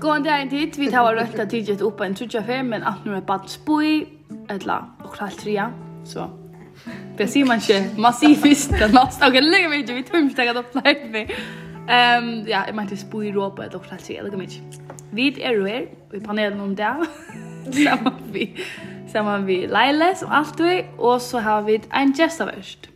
Gåan det er en tid, vi tar var rødt at tidget oppa en trutja fer, men alt nu er bad spui, etla, og kral tria, så. Det sier man ikke, man sier fyrst, det er nast, ok, lega mig ikke, vi tog ikke tega doppla vi. Ja, jeg mente spui råpa, etla, og kral tria, lega mig ikke. Vi er jo her, i panelen om det, saman vi, saman vi Leile, som alltid, og så har vi en gestaverst.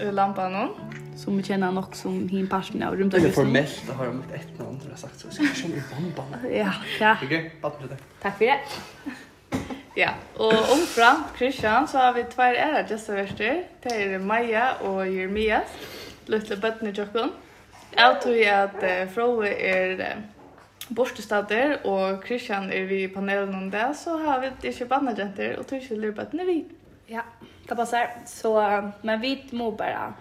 lampan hon som vi känner nog som hin passion av runt omkring. Det är formellt har de ett namn har sagt så ska jag köra bomban. Ja, ja. Okej, okay, det. Tack för det. ja, och omfram Christian så har vi två era just värster. Det är Maja och Jeremias. Lilla barnet Jakob. Jag tror att uh, Froe är uh, bortestader och Christian är vi i panelen om det så har vi inte barnet jenter och tror inte lilla barnet vi. Ja. Det passar. Så, men vi må bare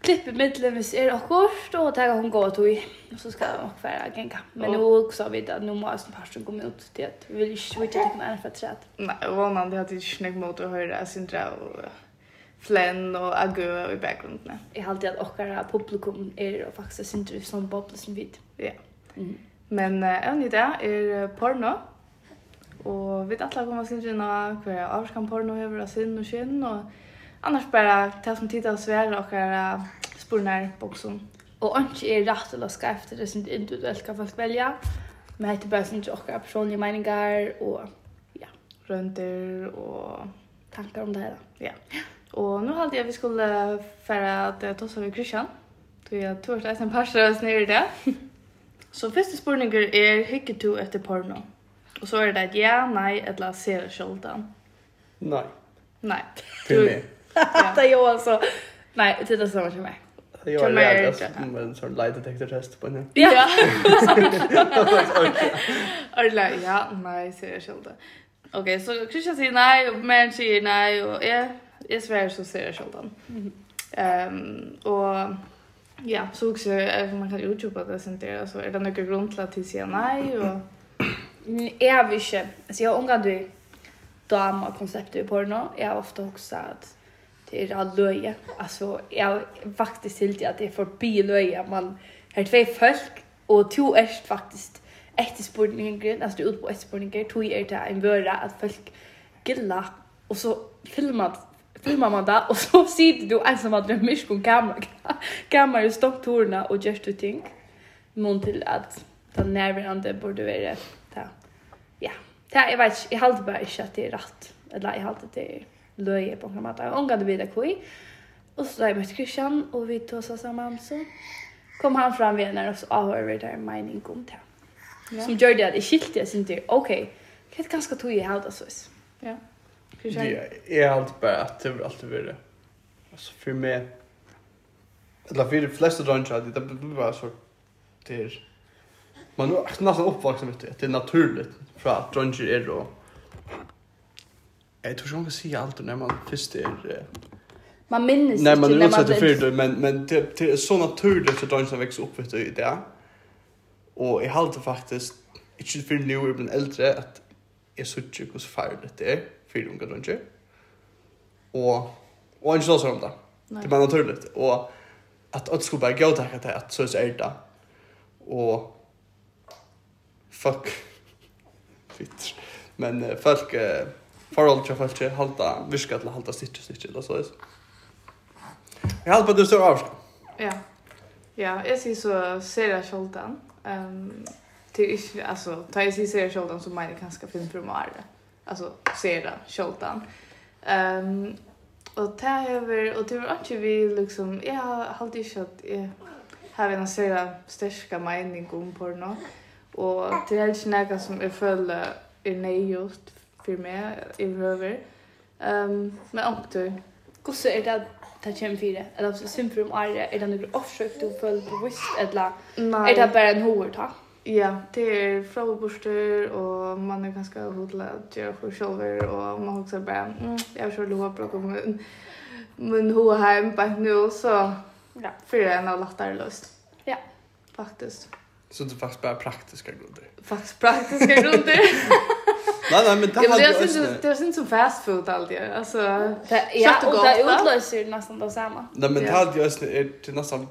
klippe mittlen hvis er akkurat, og och ta hon gå tog i. Och så ska jag också vara gänga. Men nu också vid att nu måste pastorn komme ut til at vi vill inte switcha till en för träd. Nej, vanan det hadde ikke snägg mot å høre Sindra og Flenn og Agö i bakgrunden. Jeg har alltid att åkara publikum är och faktiskt Sindra som boble som vid. Ja. Mm. Men uh, en idé är porno. Og vi alla kommer sin gina hver avskan porno hever av sin og skinn og annars bara ta som tid av svære og hver spurnar boksen. Og ikke er rett eller efter det er sånn individuelt hva folk velja. Men heter bare sånn okkar personlige meningar og ja, rønter og tankar om det her. Ja. Og nu hadde jeg vi skulle fære at jeg tossa med Christian. Så jeg tårt eisen en av oss nere i det. Så første spurninger er, hikker du etter porno? Ja. Og så er det et ja, nej, eller ser Nei. Nei. Nej. meg. Ja. Det er jo altså, nei, det er är samma som mig. Jag har lärt oss med en sån light detector test på henne. Ja. Eller ja, nej, ser jag skulden. Okej, så Christian säger nej, men säger nej och jag, jag svär så ser jag skulden. Ehm och ja, så också man kan YouTube att det sen det så är det några grund till att säga nej och jag ikke, altså jeg har unga du dama konseptet i porno. Jag har ofta också att det er all löje. Alltså jag faktisk till att det er forbi løye, Man har två folk och två är faktiskt ett spårningen. Alltså det er ut på ett spårningen. Två är det en vøre at folk gilla, Och så filmat filmar man det och så sitter du ensam att drömmer på kamera Kameran i stopptorna och just du ting. Någon til at den närvarande borde vara ja, det jeg vet ikke, jeg halte bare ikke at det er rett, eller jeg halte det er løye på en måte, og hun kan det videre hvor og så har jeg møtt Christian, og vi tog oss sammen, så kom han fram ved henne, og så avhører vi der mening om det. Ja. Som gjør det at jeg skilte, jeg synes det, ok, hva er det ganske tog jeg halte så? Ja. Christian? Ja, jeg halte bare at det var alltid videre. Altså, for meg, eller for de fleste drønner, det blir bare så, det er, Man är nästan vet du, det. Det är naturligt för att drunger är då. Jag tror inte man kan säga allt när man först är... Man minns Nej, man är utsatt för det, men, men det, det är så naturligt för drunger som växer upp vet du, i det. Och jag hade faktiskt, inte för nu är bland äldre, att jag suttar hur farligt det är för unga drunger. Och, och inte så om det. Det är bara naturligt. Och att att skulle bara gå och tacka till att så är det. Och fuck fit. Men uh, folk uh, forhold til folk til halda virka til halda stitch stitch eller så. Jeg halda du står avsk. Ja. Ja, jeg sier så ser jeg skjoldan. Ehm til ikke, altså, ta jeg sier ser jeg skjoldan så mener jeg kanskje filmpremiere. Altså, ser jeg skjoldan. Ehm og det hever, og det var ikke vi liksom, jeg halda ikke at jeg har en særlig sterska mening om porno. Mm og det er ikke noe som jeg føler er nøygjort for meg i høver. Um, men omtøy. Hvordan er det det kommer for det? Eller så synd om ære, er det noe oppsøk du føler bevisst, eller er det bare en hovedtak? Ja, det er frågeborster og man er ganske hodla at gjøre for sjolver og man også bare, mm, jeg har sjolver hva bråk om min, min hoa heim bare nå, så ja. fyrir en av latter løst. Ja. Faktisk. Så det är faktiskt bara praktiska grunder. Faktiskt praktiska grunder. nej, nej, men det hade jag inte. Det var inte som fast food alltid. Alltså, det, ja, och, och det utlöser nästan det samma. Nej, men det hade jag också är till nästan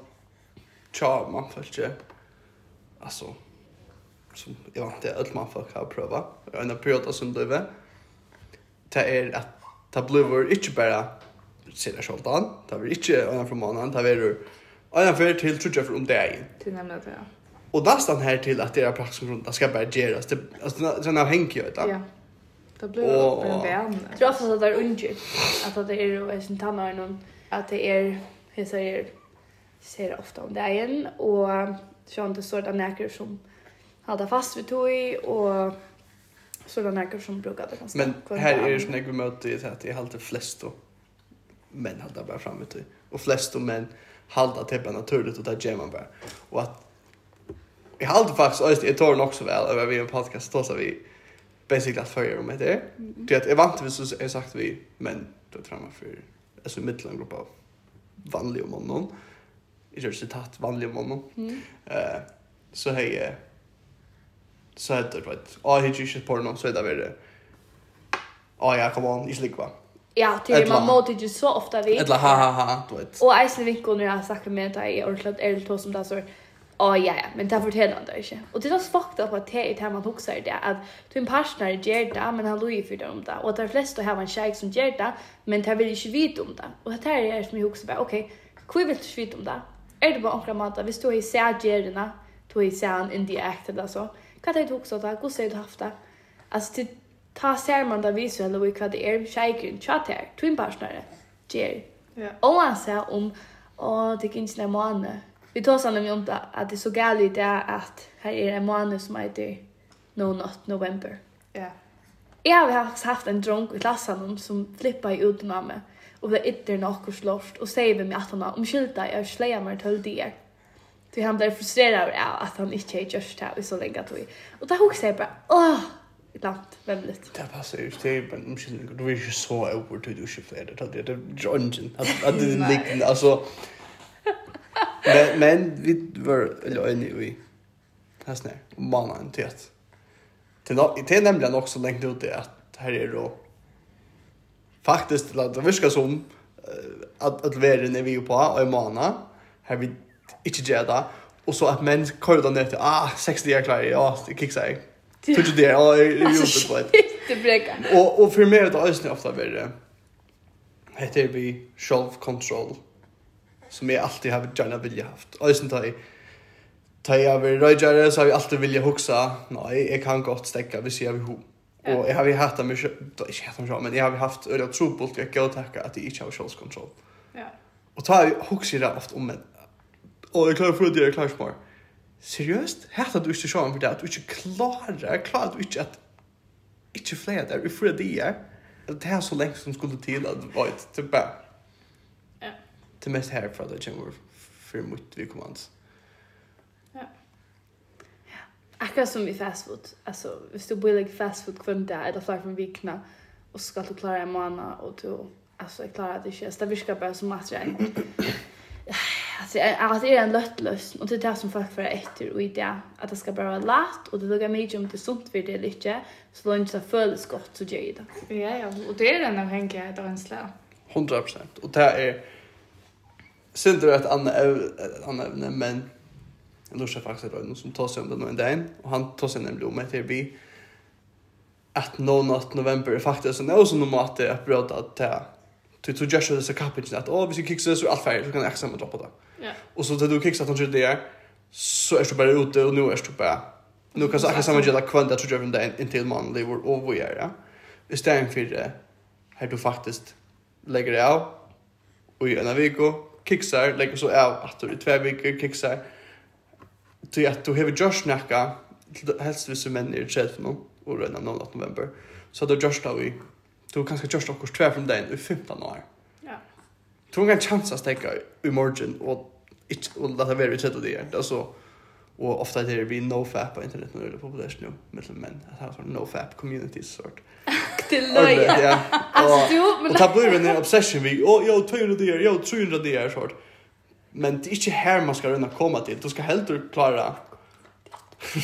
tja, man får ju. Alltså, som jag vet inte, allt man får ha pröva. Jag har period som du vet. Det är att det blir inte bara sina sjoltan. Det blir inte en från månaden. Det blir en för till tror jag för om det. Till nämligen det, ja. Och där här till att deras praktiska Det ska bara göras. Det, alltså, den avhänger ju utan. Ja. Det blir oh. en vän. Jag tror ofta att det är unge. Att det är ju en tannar någon. Att det är, jag säger, ser ofta om det igen. Och så inte står det som hade fast vid tog och sådana näker som brukade ganska. Men här är det som jag möter i att jag alltid flest då. Män hade bara fram vid. Och flest då män halda det bara naturligt och där ger man bara. Och att Jag har alltid faktiskt öst jag tar också väl över vi en podcast då så vi basically att följa med det. Det att jag vant vid så är sagt vi men då framme för alltså mittlång grupp av vanliga mannen. i gör citat vanliga mannen. Eh så hej så heter det vet. Ja, hit shit på någon så är det väl. Ja, ja, come on, is likva. Ja, det är man mot det ju så ofta vi. Eller ha ha ha, du vet. Och Iceland vinkon när jag sagt med dig och klart är det som där så Å ja, ja, men det forteller han det ikke. Og det er så fucked up at det er det man husker det, at din partner gjør det, men han lurer for det om det. Og at det er flest å ha en kjærk som gjør det, men det vil ikke vite om det. Og det er det som jeg husker bare, ok, hvor vil du ikke vite om det? Er det bare omkring måte, hvis du har sett gjerne, du har sett en indie act eller så, hva er det du husker det, hvordan har du haft det? Altså, til ta ser man det viser eller hva det er kjærkeren, kjærk her, du en partner gjør. Ja. Og han sier om, å, det er ikke en måned, Vi tar sannolikt om det, att det är så galet det är att här är en månad som heter No Not November. Ja. Yeah. Jag har haft, haft en dronk i klassen som flippar ut med mig och blev ytter något slåst och säger vi mig att han har omskyllt dig och släger mig till det. Så han blev frustrerad över att han inte har gjort det här så länge tog. vi. Och där hon säger bara, åh, ibland, vemligt. Det passar ju, det men om omkyllning, du är ju så över till du är 24, det är ju inte, att det är liknande, alltså men, men vi var öjne i Mamma Mannen till att till, till nämligen också längt ut det att här är då faktiskt att det viskar som att att vara när vi är på och i mana här vi inte gjort det och så att män då ner till ah 60 är klar ja det kickar sig Tror du det? Ja, det är ju på ett. Det bräcker. Och och för mig är det ofta värre. Heter vi self control som jag alltid har gärna vilja haft. Och sen tar jag tar jag vill röjare så har jag alltid vilja huxa. Nej, jag kan gott stäcka vi ser vi hur. Och jag har vi haft mycket då är jag som men jag har vi haft öra trobult, jag går tacka att det inte har shows control. Ja. Och tar jag huxa det ofta om men och jag klarar för det jag klarar smart. Seriöst? Hatta du inte sjåan för det att du inte klarar, klarar du inte att inte fler där, vi får det där. Det här så länge som skulle till att vara ett typ bara det mest härifrån det kommer för mot vi kommer ans. Ja. Ja. Akkurat som i fast food. Alltså, hvis du blir like fast food kvar där eller flyr från vikna och ska du klara en månad och du alltså jag klarar det inte. Det viskar bara som att jag Alltså, det är en löttlös och det är det som folk för efter och idé att det ska bara vara lätt och det lukar mig om det sunt för det lite så långt så följs gott så gör det. Ja ja, och det är den avhängigheten av en slä. 100 och det är Synd det ett annat ett annat ämne men jag lustar faktiskt att någon som tar sig om det en dag och han tar sig nämligen om ett herbi att no not november är faktiskt en osen om att det är bröd att ta till så just det så kapitlet att åh vi ska kicksa så allt färdigt så kan jag extra droppa det. Ja. Och så tar du kicksa att han gör det så är du bara ute och nu är du bara nu kan jag samma gilla kvant att driven där in till man det var och vad gör ja. Istället för det här du faktiskt lägger det av och i en vecka kiksar, lägger så av att du i två veckor kiksar. Till att du har just snacka helst vissa män i träd för någon och redan någon att november. Så då just då vi du kanske gjort också två från den i 15 år. Ja. Tror en chans att stäcka i morgon och inte och låta vara i träd och det är alltså Och ofta det blir nofap på internet när det är populärt nu mellan män. Att ha sån nofap community sort. Till löj. Ja. Och ta blir en obsession vi. Och jag 200 där, yo 300 där sort. Men det är inte här man ska runda komma till. Du ska helt klara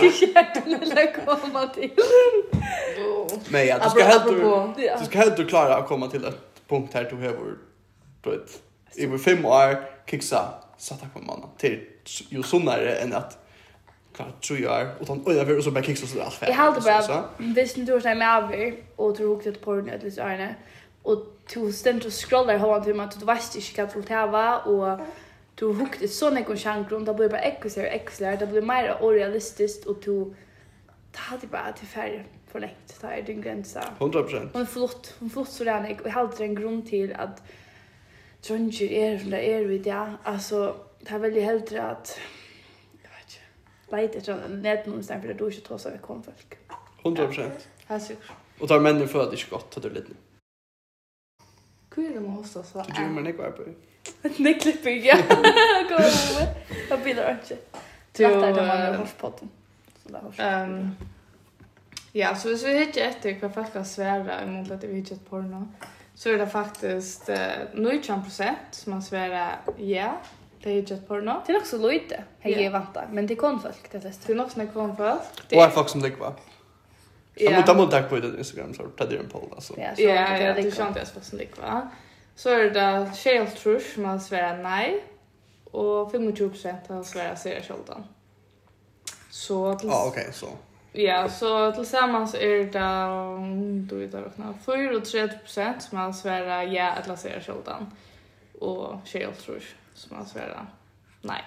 Det kärten eller komma till. Men ja, du ska helt du ska helt klara att komma till ett punkt här du har varit i fem år kicksa satta på mannen till ju sunnare än att kan tro år och han över och så bara kicks och så allt. Jag hade bara visst du har sig med över och tror också att porren är lite ärne och to ständ och scrollar har han till att du vet inte vad du här var och du hukt ett sån ekon chankron då blir bara ekosar exlar det blir mer realistiskt och to det hade bara till färre för längt det är din gränsa 100% Hon är flott. Hon flott så där och jag hade en grund till att trønger er som det er vid, ja. Altså, det er veldig heldre at, jeg vet ikke, leit etter en nednån stedet, for det er du ikke tås av kom folk. 100%. Ja, det er sikkert. Och tar männen för att det är gott att du litt nå. Hvor er det med hos oss? Du gör mig nekvar på. Nekklipper, ja. Gå over. Da bidrar ikke. Dette er det man har hørt på den. Ja, så hvis vi hittar efter hva folk har svära emot att vi hittar porno, så är det faktiskt uh, 19% som har svarat ja det är just porno. Det är också lite. Hej yeah. vänta, men det är konfolk det flesta. Det är nog snäck konfolk. Det är folk som det kvar. Ja. Jag måste må takke på det Instagram så tar det en poll alltså. Ja, så ja, det är sant det är folk som det va. Så är det Shale Trush som har svarat nej och 25% har svarat sig Sheldon. Så till... Ja, okej, så. Ja, så tillsammans är det um, då är det räkna 4 som man svärar ja att lasera skjortan och skjöld tror som man svärar nej.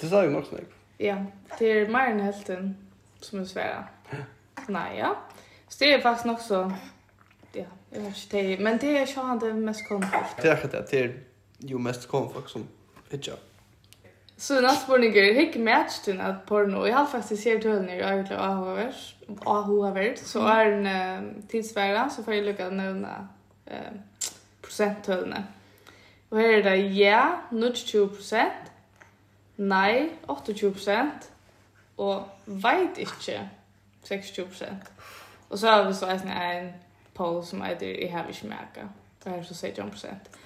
Det sa ju nog snägg. Ja, det är mer än hälften som är svärar. Nej, ja. Så det är faktiskt också ja, jag vet inte, men det är ju han det mest komfort. Det är det, det är ju mest komfort som hitcha. Så nästa spårning är hick match till att porno. Jag har faktiskt sett till i jag av till Ahavers. Så är en tidsvärda så får jag lycka nämna eh, procenttölene. Og her er det ja, 20 prosent, nei, 28 prosent, og veit ikke, 26 prosent. Og så har vi så en, en poll som heter, jeg har ikke merket. Det er så 16 prosent.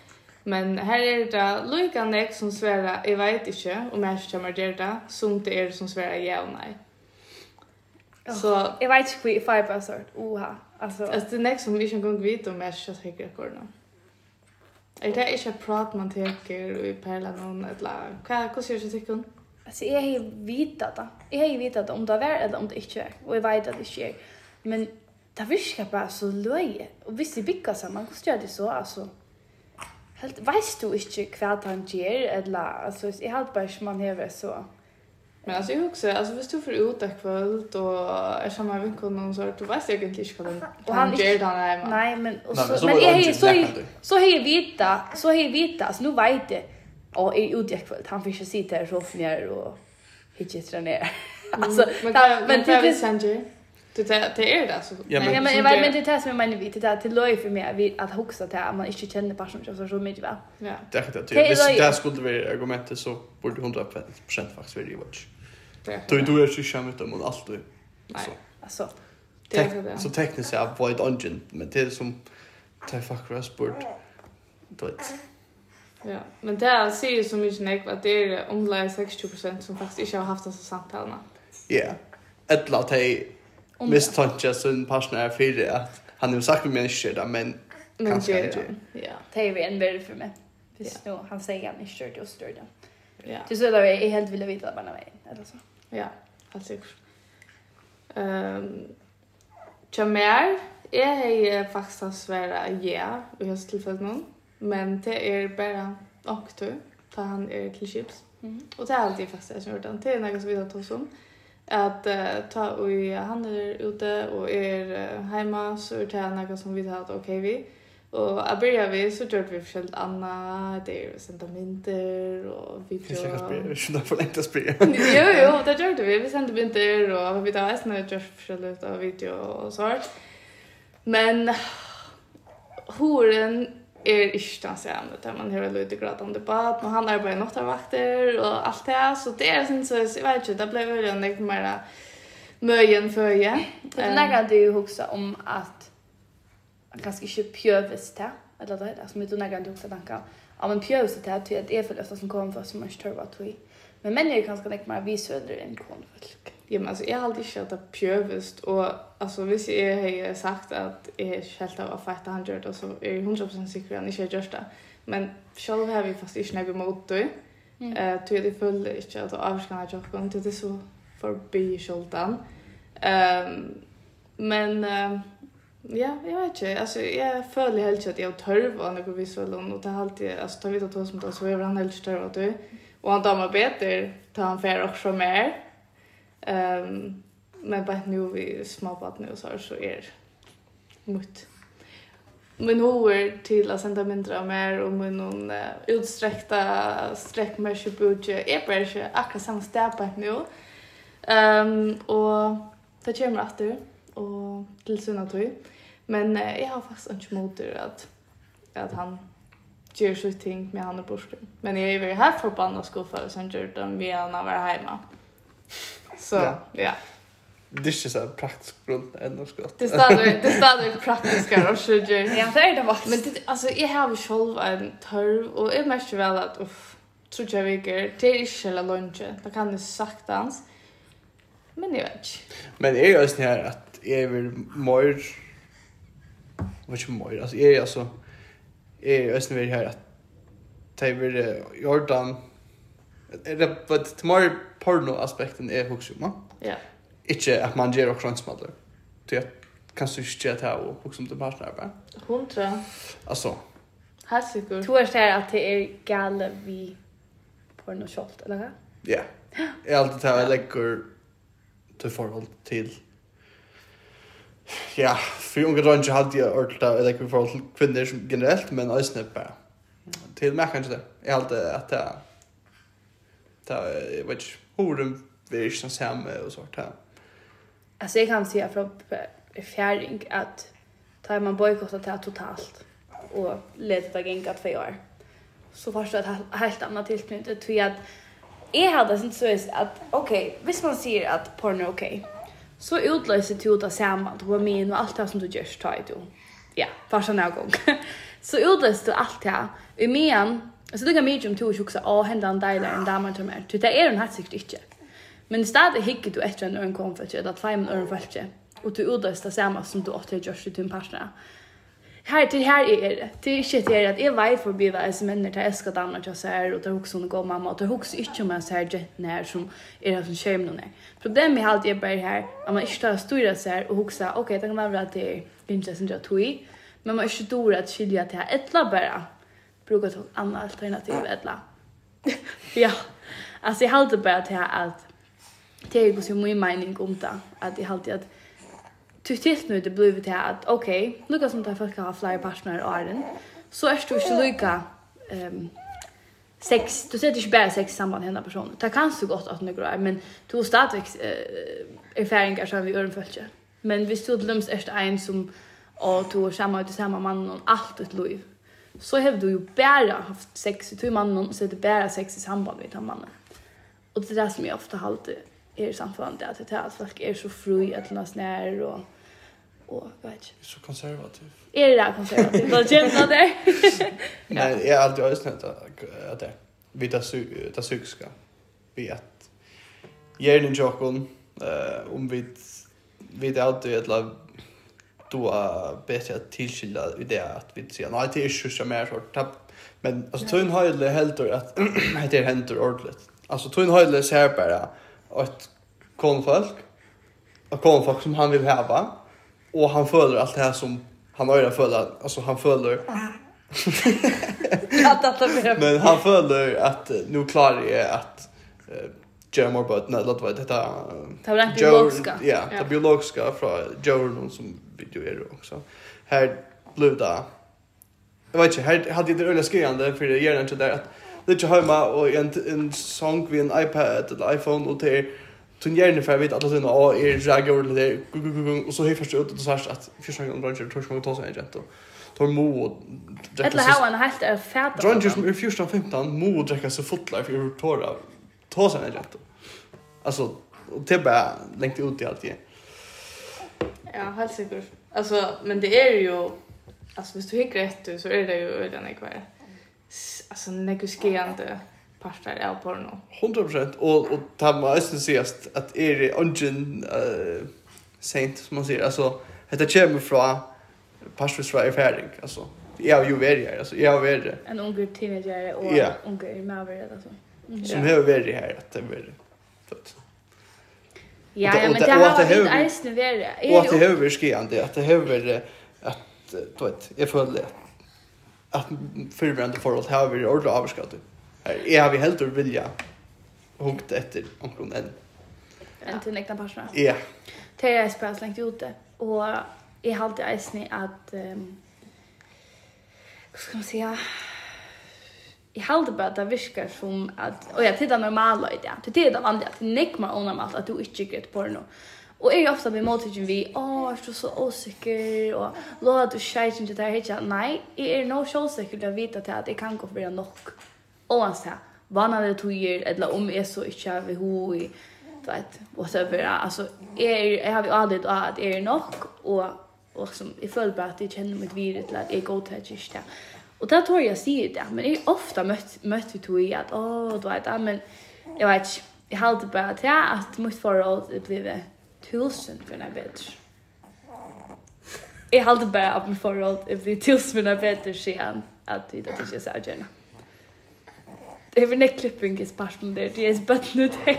Men her er det lika nek som sværa, jeg vet inte om jeg ikke kommer att göra det, som det er som sværa ja og nei. Oh, så jag vet inte hur jag bara sort. Oha. Alltså. Alltså det nek som inte kan vite om jeg ikke ska täcka nå. Er det inte prat man teker i perla noen eller Hva, hva sier du tycker? Alltså jag har vetat det. Jag har vetat om det var eller om det inte är. Och jag vet att det inte är. Men det viskar bara så löje. Och hvis det bygger samman, hur ska det så alltså? Helt vet du inte vad han ger eller alltså jag har bara man har så. Men altså, jeg också alltså hvis du för ut et kväll og är samma med någon så du vet jag inte vad han och han ger han nej men nej men och så men jag så så hej vita så hej vita alltså nu vet det och är ute kväll han fick ju sitta där så fnär och hitcha ner. Alltså men men det han gjør? Det är det är det alltså. Ja men men jag men det tas med mina vid, det till löj för mig att huxa till att man inte känner personen så så mycket va. Ja. Det är det. Visst det skulle vara argumentet så borde 100% faktiskt vara det watch. Du du är ju skämt om allt du. Nej. Alltså. Så tekniskt är void dungeon men det är som tar fuck rest. Du vet. Ja, men det här ser ju så mycket nek att det är omlag 60% som faktiskt inte har haft dessa samtalen. Ja. Ett lat hej misstänker sin partner för att han har sagt med mig men kanske inte. Ja, det är vi en värld för mig. Visst nu, han säger han inte det och stör det. Ja. Det så där är helt vill veta bara mig eller så. Ja, helt säkert. Ehm Jamal är faktiskt att svära ja i just tillfället någon. Men det är bara och tur. Ta han er till chips. Mm. Och det är alltid fast jag har gjort det. Det är något som vi har tagit om at uh, ta og han er ute og er uh, hemma så er det noe som vi har att ok vi. Og att börja vi så gjør vi forskjellig Anna det er senda mynter och video och så där för lite spel jo jo det gjør vi. Vi sända mynter og vi tar eisen og gjør forskjellig av video og så men horen er ikke den samme, der man har lyd i grad om debatt, og han arbeider nattavakter og alt det, så det er sånn, så jeg vet ikke, det ble veldig litt mer møyen før jeg. Det er nægget du husker om at ganske ikke pjøves til, eller det er som du nægget du husker tanker, ja, men pjøves til at det er for løftet som kommer fra som man ikke tør hva tog i. Men menn er ganske nægget mer visødre enn kronfolk. Ja, men alltså jag har alltid kört det pjøvest, og altså, hvis jeg har sagt at jeg er helt av fighta han gjort och så er jeg 100% sikker at han ikke har gjort det. Men selv har vi faktisk ikke något emot det. Mm. Eh, tror jeg det ikke at att avskan har gjort det. Det er så forbi skjoldan. Um, men um, ja, jeg vet ikke, altså, jeg føler helt ikke at jeg törv och något vis väl og det er alltid altså, tar vi det då som det, så er han helt törv att du. Og han damer bedre, tar han färre også mer. Ehm men bara nu vi småbarn nu så så är mot men hover till att sända mindre av mer och med någon uh, utsträckta sträckmässig budget är bara inte akkurat samma stäpa nu. Um, och det kommer att du och till sina tog. Men uh, jag har faktiskt inte mot det att, att han gör så ting med han och borsten. Men jag är ju här förbannad skofare sen gör det med han var hemma. Så, ja. Det är inte så praktisk grund ändå ska. Det står det stannar praktiska och så Ja, det är det vart. Men det alltså jag har själv en törv och jag märker väl att uff tror jag veker det är inte hela lunch. Det kan det saktans. Men det vet. Men är ju snär att är väl mer vad som mer alltså är alltså är ju snär här att ta över Jordan Är det vad till mer porno-aspekten är också om. Ja. Inte att man gjør også rønnsmadler. Det er kanskje ikke det her och också om det partnerarbeid. Hundra. Altså. Helt sikkert. Du er sier att det är galet vi porno shot eller vad? Ja. Jag har alltid til å till förhåll till Ja, för unga unge drønner hadde jeg ordentlig av eller i forhold til kvinner generellt, men også bare Till mig kanske det. Jeg hadde att det, det, jeg vet ikke, orden vi är som samma och sånt här. Alltså jag kan säga från erfaring att tar man bojkottat det här totalt och leder det gänga två år så först ett helt annat tillknytet till att jag hade sin så att okej, okay, visst man säger att porno är okej så utlöser du ut av samman du med och allt det som du gör tar du ja, första någon gång så utlöser du allt det här i men Alltså det kan mig om två också och hända en del en damer till mig. Det är den här hattsikt inte. Men i stedet hikker du etter en øren komfort, eller at feimen øren følte, og du udøst det samme som du ofte har gjort til din partner. Her til her er det. Det er ikke til at jeg vet for å bli hva som ender til jeg skal damer til seg her, og til hokse hun går mamma, og til hokse ikke om jeg ser jettene her som er her som skjer med noen her. Problemet er alltid bare her, at man ikke tar styrer seg her og hokse, ok, det kan være at det er ikke som jeg tog i, men man ikke tror at skilja til her, etla bare, brukar ta andra alternativ ja. ja. Alltså jag hade bara till att det är ju så mycket mening om det att jag hade att till tills nu det blev det att okej, okay, som tar folk har flyer partner och Arden så är du inte lika ehm sex du ser inte bara sex samband med den personen. Det kan så gott att nu går men du har stadigt uh, erfarenheter som vi gör en. Men vi stod lumst är en som och tog samma ut samma man och allt ett liv så har du ju bara haft sex i två mannen och så är det bara sex i samband med den mannen. Och det är det som jag ofta alltid är i samfund att det är att folk är så fri att de snär och och vad vet inte. Så konservativ. Är det där konservativ? Vad känner det? Nej, jag har alltid ösnat att det vid det psykiska. Vi att ger en joke om om vi vi det alltid att då bättre att tillskilja i det att vi säger nej det är ju så mer så tapp men alltså tun höjle helt och att det händer ordentligt. Alltså tun höjle ser bara att konfolk och konfolk som han vill ha och han följer allt det här som han har ju följer alltså han följer men han följer att nu klarar det att uh, Jerry Morbot, nej, låt vara, detta... Det var det biologiska. Ja, det biologiska från Joe som du är också. Här blev det Jag vet inte, här hade det öliga skriande för det gör inte där att det inte hemma och en en sång vid en iPad eller iPhone och till Tun gjerne för jag vet att det är något är jag gjorde det och så helt först ut och så här att första gången Roger tror jag ta sig en gent och tar mo och Eller hur han helt är färd. Roger som är 14 15 mo och Jacka så fotlar för tora ta sig en gent. Alltså det bara längt ut i allt igen. Ja, helt säkert. Alltså, men det är ju... Alltså, hvis du hinkar efter så är det ju öden i kvar. Alltså, neguskerande parter av porno. 100% Och, och det här med östen att är det ungen uh, sent, som man säger. Alltså, det kommer från parstvis fra erfaring. Alltså, jag har ju varit här. Alltså, jag har varit. En ung teenager och yeah. unga är med alltså. Mm. Som har varit här. Att det är varit. Ja, ja, men det har vi eisne värre. Och att det har varit skiande, att det har varit att, du vet, jeg føler att förvärande forhold har varit ordentligt avskatt. Jag har vi helt og vilja hunkt efter omkring en. En till nekna personer? Ja. Det er jeg spes lengt ute, og jeg halte eisne att, um, hva ska man säga, jag hade bara att det virkar som att och jag tittar normala i det. Du tittar vanligt att nick mer onormalt att du inte gör ett porno. Och är ju ofta med motigen vi, åh, jag du så osäker, och låt att du tjejt inte det här hittar. Nej, jag är nog så osäker att veta till att jag kan gå för det nog. Oavsett, vana det tojer, eller om jag så inte har vi ho i, du vet, whatever. Alltså, jag, jag har ju aldrig att jag är nog, och, och som, jag följer bara att jag känner mitt virus, eller att jag är godtaget inte. Och där tror jag sig det, men jag har ofta mött mött vi tog i att åh, oh, du vet, ja, men jag vet inte, jag har alltid bara att jag att mitt förhåll blev tusen för en bättre. Jag har alltid bara att mitt förhåll blev tusen för en bättre sen att det då tycker så här gärna. Det är väl en klipping i sparsen där, det är spött nu det.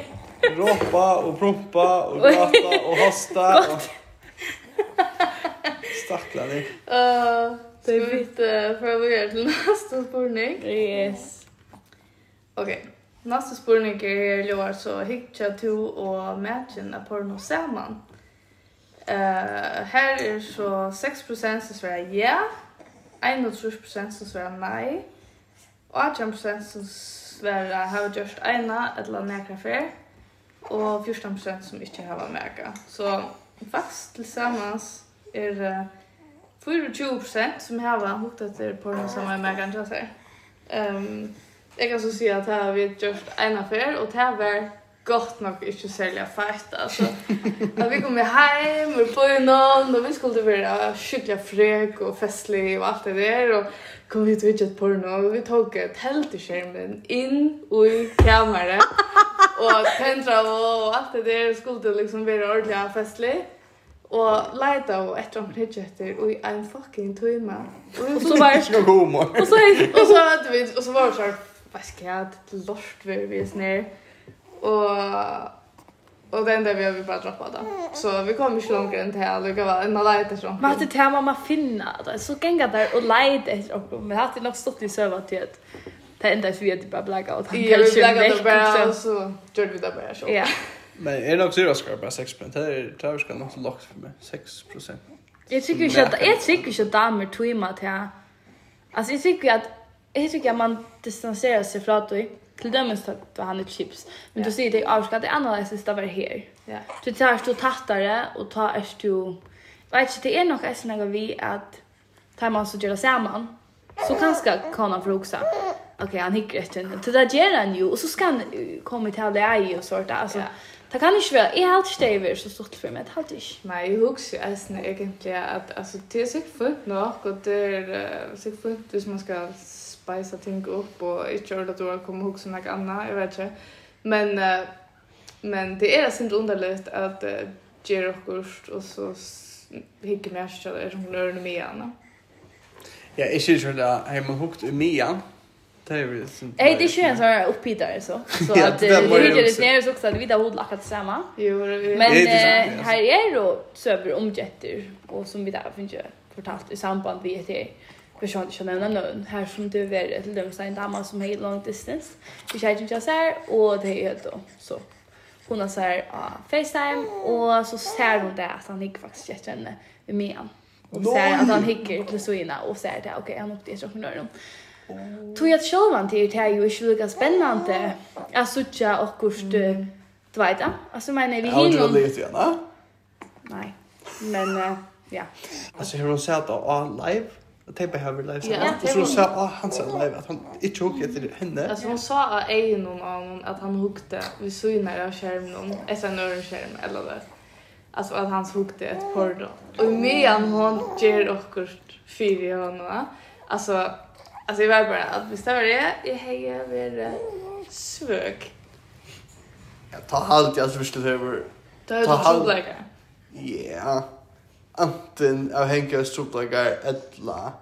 Råpa och prompa och gata och hosta och... Stacklar ni. Uh... Det är lite för att vi till nästa spårning. Yes. Okej. Okay. Nästa spårning är ju så hickja to och matchen av porno samman. Eh uh, här är så 6% som svarar ja, 21% som svarar nej, Och 18% som svarar har gjort ena eller nekra fer, Och 14% som inte har märka. Så faktisk tillsammans er uh, 24% som har hukt etter porno som er mer kanskje seg. Um, jeg kan så si at det har vi gjort en affær, og det her var godt nok ikke særlig fett, altså. att vi kom hjem, och på någon og vi skulle være skikkelig frek og festlig og alt det der, og kom hit og vidtjett porno, og vi tok telteskjermen inn og i kameret, og tendra og alt det der skulle liksom være ordentlig festlig. Og leita og etter om hitjetter og i en fucking tøyma. Og så var det noe humor. Og så, og så, du vi og så var det sånn, hva skal jeg ha lort ved vi er snir. Og, og den der vi har vi bare droppet da. Så vi kom ikke langt enn til, og det var en leita etter om. Men det er man finna finne, da. Så ganger der og leita etter om. Men hatt det nok stått i søva til at det enda er for vi at de bare blagga og tanker. Ja, vi blagga det bare, og så gjorde vi det bare så Ja. Men är det nog seriöst bara 6 Det är det är ska något lågt för mig. 6 Jag tycker ju att jag tycker ju att damer tvimmar till. Alltså jag tycker att jag tycker att man distanserar sig från att till dömes att han är chips. Men då säger det avskatt det andra sista var här. Ja. Du tar du tattare och tar är du vet inte det är nog är något vi att tar man så gör det samman. Så kanske kan han fråga. Okej, han hickar efter. Det där gör han ju och så ska han komma till det är ju och sånt alltså. Det kan inte vara, jag har alltid stäver så stort för mig, det har alltid inte. Nej, jag husker ju äsna egentligen att alltså, det är säkert fullt nog och det är uh, säkert fullt hvis man ska spajsa ting upp och inte göra att du kommer ihåg som något annat, jag vet inte. Men, uh, men det är inte underligt att uh, göra och och så hickar mer oss det, är som lörna med igen. Ja, jag syns väl att jag man hukt med igen. Det är ju sånt. Ej, det känns så här upphittare så. Så att det ligger det ner så också att vi där odlar akkurat samma. Jo, Men här är då söver om jätter och som vi där finns ju fortalt i samband med det personligt som nämna någon här som du är till dem så en dama som är long distance. Vi ju inte så här och det är då så hon har så här FaceTime och så ser hon det att han ligger faktiskt jättevännen med mig. Och ser att han hickar till Soina och säger det okej han åkte entreprenören. Tog jag självan till det här ju är lika spännande. Jag såg och kurs du vet det. Alltså men vi hinner. Ja, det vet jag, va? Nej. Men ja. Alltså hur hon säger att ah live Det bara över live. så. Ja, och så sa ah han sa live att han inte tog till henne. Alltså hon sa att ej någon honom att han hukte vi såg när av skärmen någon sen när skärm eller det. Alltså att han hukte ett porr då. Och medan hon ger och kurs fyra honom. Alltså Alltså jag var bara att visst var det jag hejar över svök. Jag tar halt jag så visst det över. Ta halt. Ja. Anten av Henke Strupplagar ettla.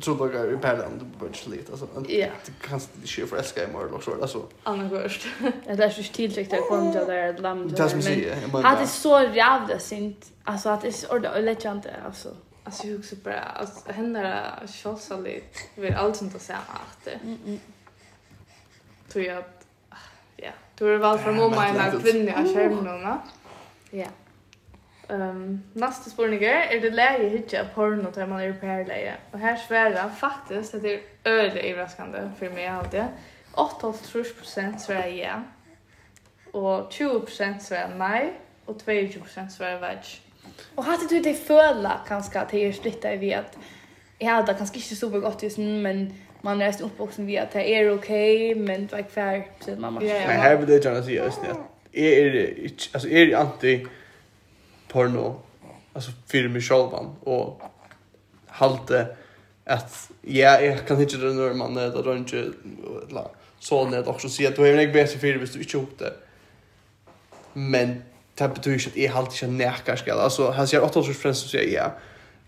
Strupplagar i Pärlan du borde inte lite alltså. Ja. Det kan inte ske för älska i morgon också alltså. Annars. Det är så tillräckligt att komma till där land. Det är så jävla synd. Alltså att det är så ordentligt alltså. Alltså jag också bara, alltså händer kjolsaligt vid allt sånt att säga att det. Tror jag att, ja, du är väl från om mig när kvinnor har skärmen Ja. Ehm, nästa spårning är, det läge hitcha porno där man är i pärläge? Och här svärar faktiskt att det är öde överraskande för mig alltid. 8,5% svarar ja. Och 20% svarar nej. Och 22% svarar värst. Och hade du det förla kanske att det är splitta vi att jag hade kanske inte så gott just nu men man är just uppvuxen vi att det är okej men men var kvar så mamma. Ja, men här vill det gärna säga just det. Är det alltså är det anti porno alltså för mig själv och halte att ja, jag kan inte det när man det då inte la så när det också säger att du är inte bättre för hvis du inte gjort det. Men det betyr ikke at jeg halte ikke nekker skal. Altså, han sier 8 års fremst som sier ja.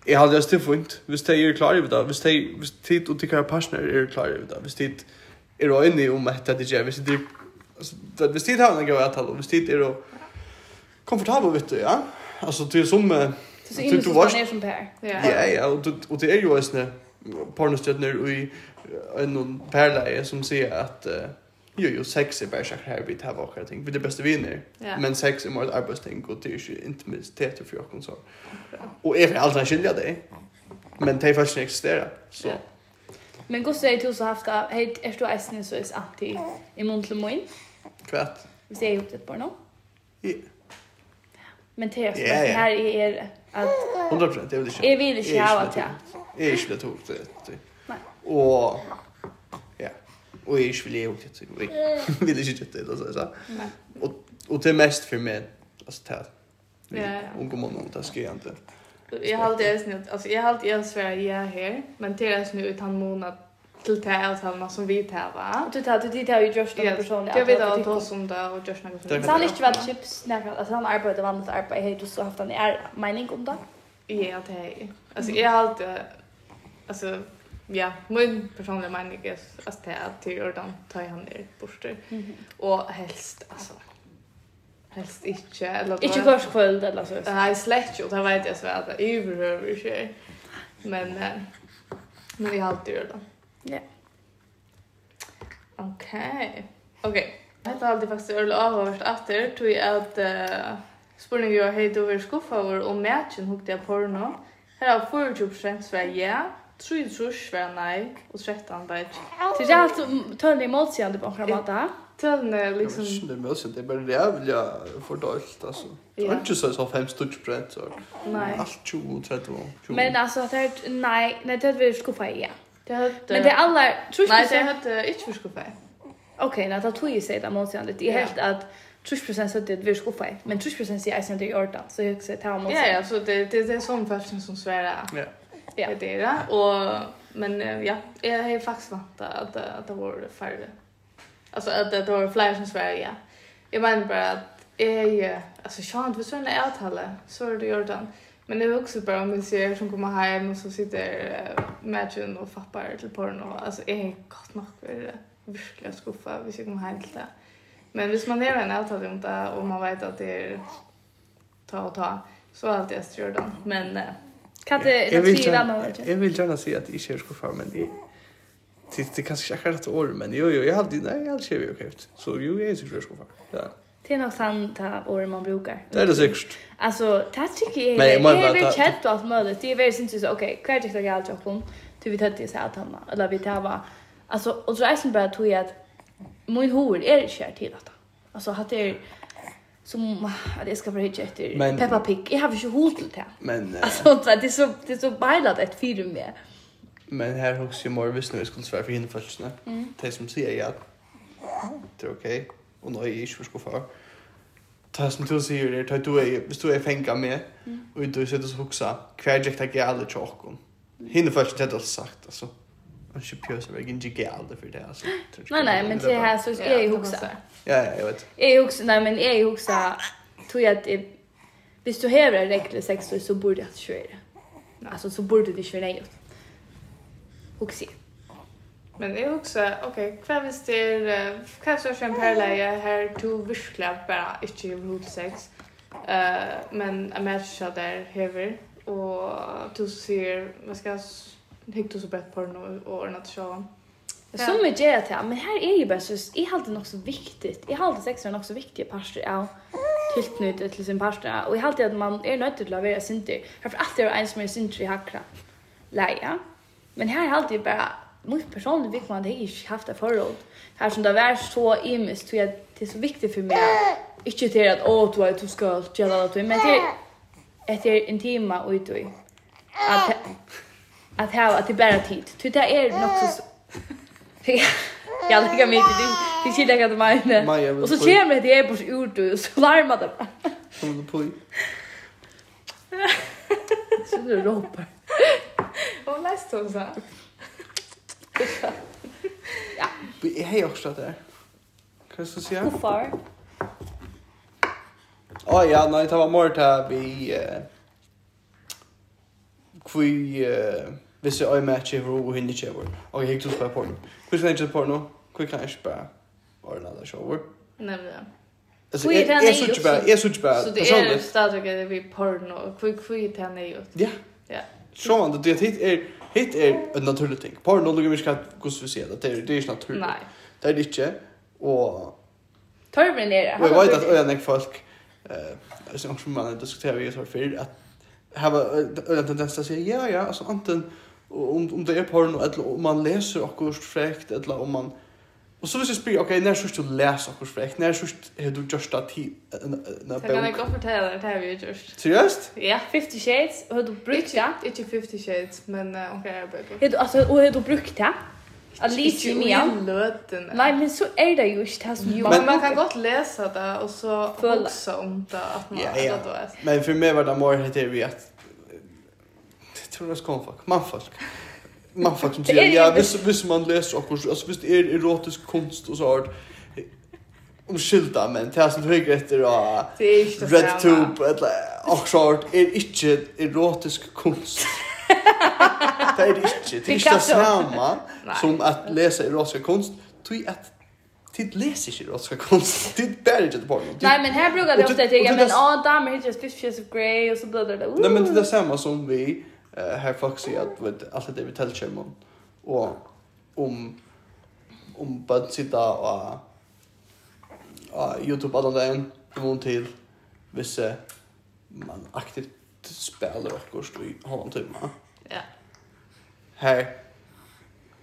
Jeg halte det stilfunkt, hvis de er klar ved det, hvis de, hvis tid og tikkere partner er klar ved det, hvis tid er å inne om et det gjør, hvis tid er, hvis tid har en gøy avtale, hvis tid er å komfortabel, vet du, ja. Altså, det er som... Det er så inne som stannet som Per. Ja, ja, og det er jo en sånn pornostjøtner og en perleie som sier at... Uh, Jo, jo, sex är bara så här vi tar våra ting. Vi är det bästa vinner. Yeah. Men sex är mer ett arbetsting och det är ju intimitet för jag så. Och är allt han skiljer dig. Men det är faktiskt inte existerar. Så. Yeah. Men gos säger du så haft att hej, är du äsne så är alltid i mun till mun. Kvart. Vi ser ihop det på nu. Ja. Men det är så här är att 100 det vill inte. Jag vill inte ha det. jag. Är inte det tog det. Nej. Och och jag vill ju inte så vi vill ju inte det så så. Och och det mest för mig alltså det. Ja. Och kommer någon där ska jag inte. Jag har alltid snitt alltså jag har alltid en svär jag är här men det är nu utan månad till det här samma som vi tar va. Du tar du tar ju just den personen. Jag vet att ta som det, och just något sånt. Så han inte väl chips när alltså han arbetar vanligt arbete hej du så haft en är mening om det. Ja det. Alltså jag har alltid alltså ja, min personliga mening är att det är till ordan ta han ner borster. Mm. Och helst alltså helst inte eller inte kors kväll eller så. Nej, släck ju, det vet jag så att det behöver inte. Men men vi har alltid gjort det. Ja. Okej. Okej. Det har alltid faktiskt öl av vart efter tror jag att uh, spurningen jag hej då vi skuffa över och matchen hukte jag porno. Här har 40% Sverige. Ja. Tryn trus var nej och trettan var ikke. Så det är alt tølende motsägande på några måte. Tølende liksom... Det är ikke målsigende, det er bare rævlig fordølt, alltså. Det er inte så fem stutch brent, så. Nej. Allt 20, 30, 20. Men alltså det är nej, nej det vill vi skuffa ja. Det hade Men det alla alle... jag det hade inte för skuffa Okej, Ok, nei, det tog ju sig det motsägande. Det er helt att 30% så det vill skuffa men 30% säger jeg sen det är ordan, så jag sier det her målsigende. Ja, ja, så det, det, det sån sånn person som svärar. Ja ja. det där och men ja jag har faktiskt väntat att att det var färre alltså att det var fler som Sverige ja jag menar bara att jag alltså chans för såna avtalet så är det Jordan men det är också bara om man ser som kommer hem och så sitter uh, matchen och fappar till porno alltså är gott nog för det Verkligen skuffa hvis jag kommer hem till det. Men hvis man lever en avtale om det, och man vet att det är ta och ta, så er alltid jeg styrer den. Men eh, Kan det jag vill gärna jag vill gärna säga att det i kör skuffa men det det det kanske inte är rätt år men jo jo jag hade nej jag hade ju okej. Så jo jag är så kör. Ja. Det är nog sant att ord man brukar. Det är det säkert. Alltså tack tycker jag det är väl och allt möjligt. det är väl syns så okej kvar tycker jag alltså kom du vet att det så att han eller vi tar var alltså och så är det bara att min hår är kär till att alltså att det är som att jag ska få hitta efter men, Peppa Pig. Jag har ju hot till det. Men alltså det är så det är så bailat ett fyr med. Men här också ju mer visst nu skulle svara för hinna först nu. Mm. Det som säger jag det är okej. Och nu är jag inte för få. Ta som du säger det, ta du är hvis du är fänga med och du sitter så huxa. Kvar jag tar gärna chocken. Hinna först det har sagt alltså. Man ska pjösa mig inte gärna för det alltså. Nej nej, men det här så är ju huxa. Ja ja, jag vet. Är ju nej men är ju också tror jag att hvis du har regler sex så borde jag att köra. Alltså så borde det köra ut. Huxa. Men jag huxa, också okej, kvar visst det kvar är en parallell här to verkligen bara inte i hot sex. Eh men a match där hever och du ser man ska hikt så brett porno och ordnat showen. Ja. Som är gör till, men här är ju bara så, i allt alltid så viktigt, jag har alltid sex är något så viktiga parter av tilknyttet till sin parster, och jag har alltid att man är nöjd till att vara sinter, för att det är en som är sinter i hackra läge. Men här har alltid bara, mot personligt vill man det inte haft det förråd. Här som det var så imiskt, tror jag det är så viktigt för mig, inte till att åh, du är du ska göra det men det är intima och ut att att ha att det bara tid. Ty det är nog så Jag lägger mig till det. Det skiljer jag mig inte. Och så kommer det är på ur du och så larmar det bara. Som du på. Så du ropar. Och läst då så. Ja. Vi är ju också där. Kan du se? Hur far? Åh ja, nej, det var mer där vi eh kvi hvis jeg øye matcher hvor og hindi chever. Og jeg gikk på å spørre porno. Hvor skal jeg ikke porno? Hvor kan jeg ikke bare ordne det kjøver? Nemlig, ja. Alltså jag such bad. tjupa, jag är så tjupa. Så det är stadigt att vi porno och kvick kvick. Ja. Ja. Så man det hit er hit er en naturlig ting. Porno lugger mig ska gå vi se det. Det är det är naturligt. Nej. Det er det inte och Torben är det. Jag vet att öjan folk eh som man diskuterer vi så för at har en tendens att säga ja ja alltså anten om om det är porno eller om man läser och kurs fräckt eller om man Och så vill jag spela, okej, när sörst du läser och fräckt, när sörst har du just att tid en bok? Så kan jag gott fortälla det här vi har gjort. Seriöst? Ja, 50 Shades, och har du brukt det? Inte 50 Shades, men okej, jag har brukt. Alltså, och har du brukt det? Att läsa ju mer. Nej, men så är det ju inte det som jo. Men man kan gott läsa det och så också om det att man yeah, yeah. det Men för mig var det mer det vi att tror det kom folk, man folk. Man folk som säger, ja, visst, visst man läser och alltså visst är erotisk konst och så här om skilda men det som du efter och Red Tube eller och så är inte erotisk konst det är det inte. Det är inte samma som att läsa erotiska konst. Tui att Tid läser inte erotiska konst. Tid bär inte på något. Nej, men här brukar det ofta tänka, men ja, damer hittar Fifty Shades of Grey och så blir det där. Nej, men det är samma som vi här folk säger att allt det vi täljer om. Och om om bara sitta och ja, YouTube alla dagen, imorgon till vissa man aktivt spelar och går i halvan timme. Ja. Her.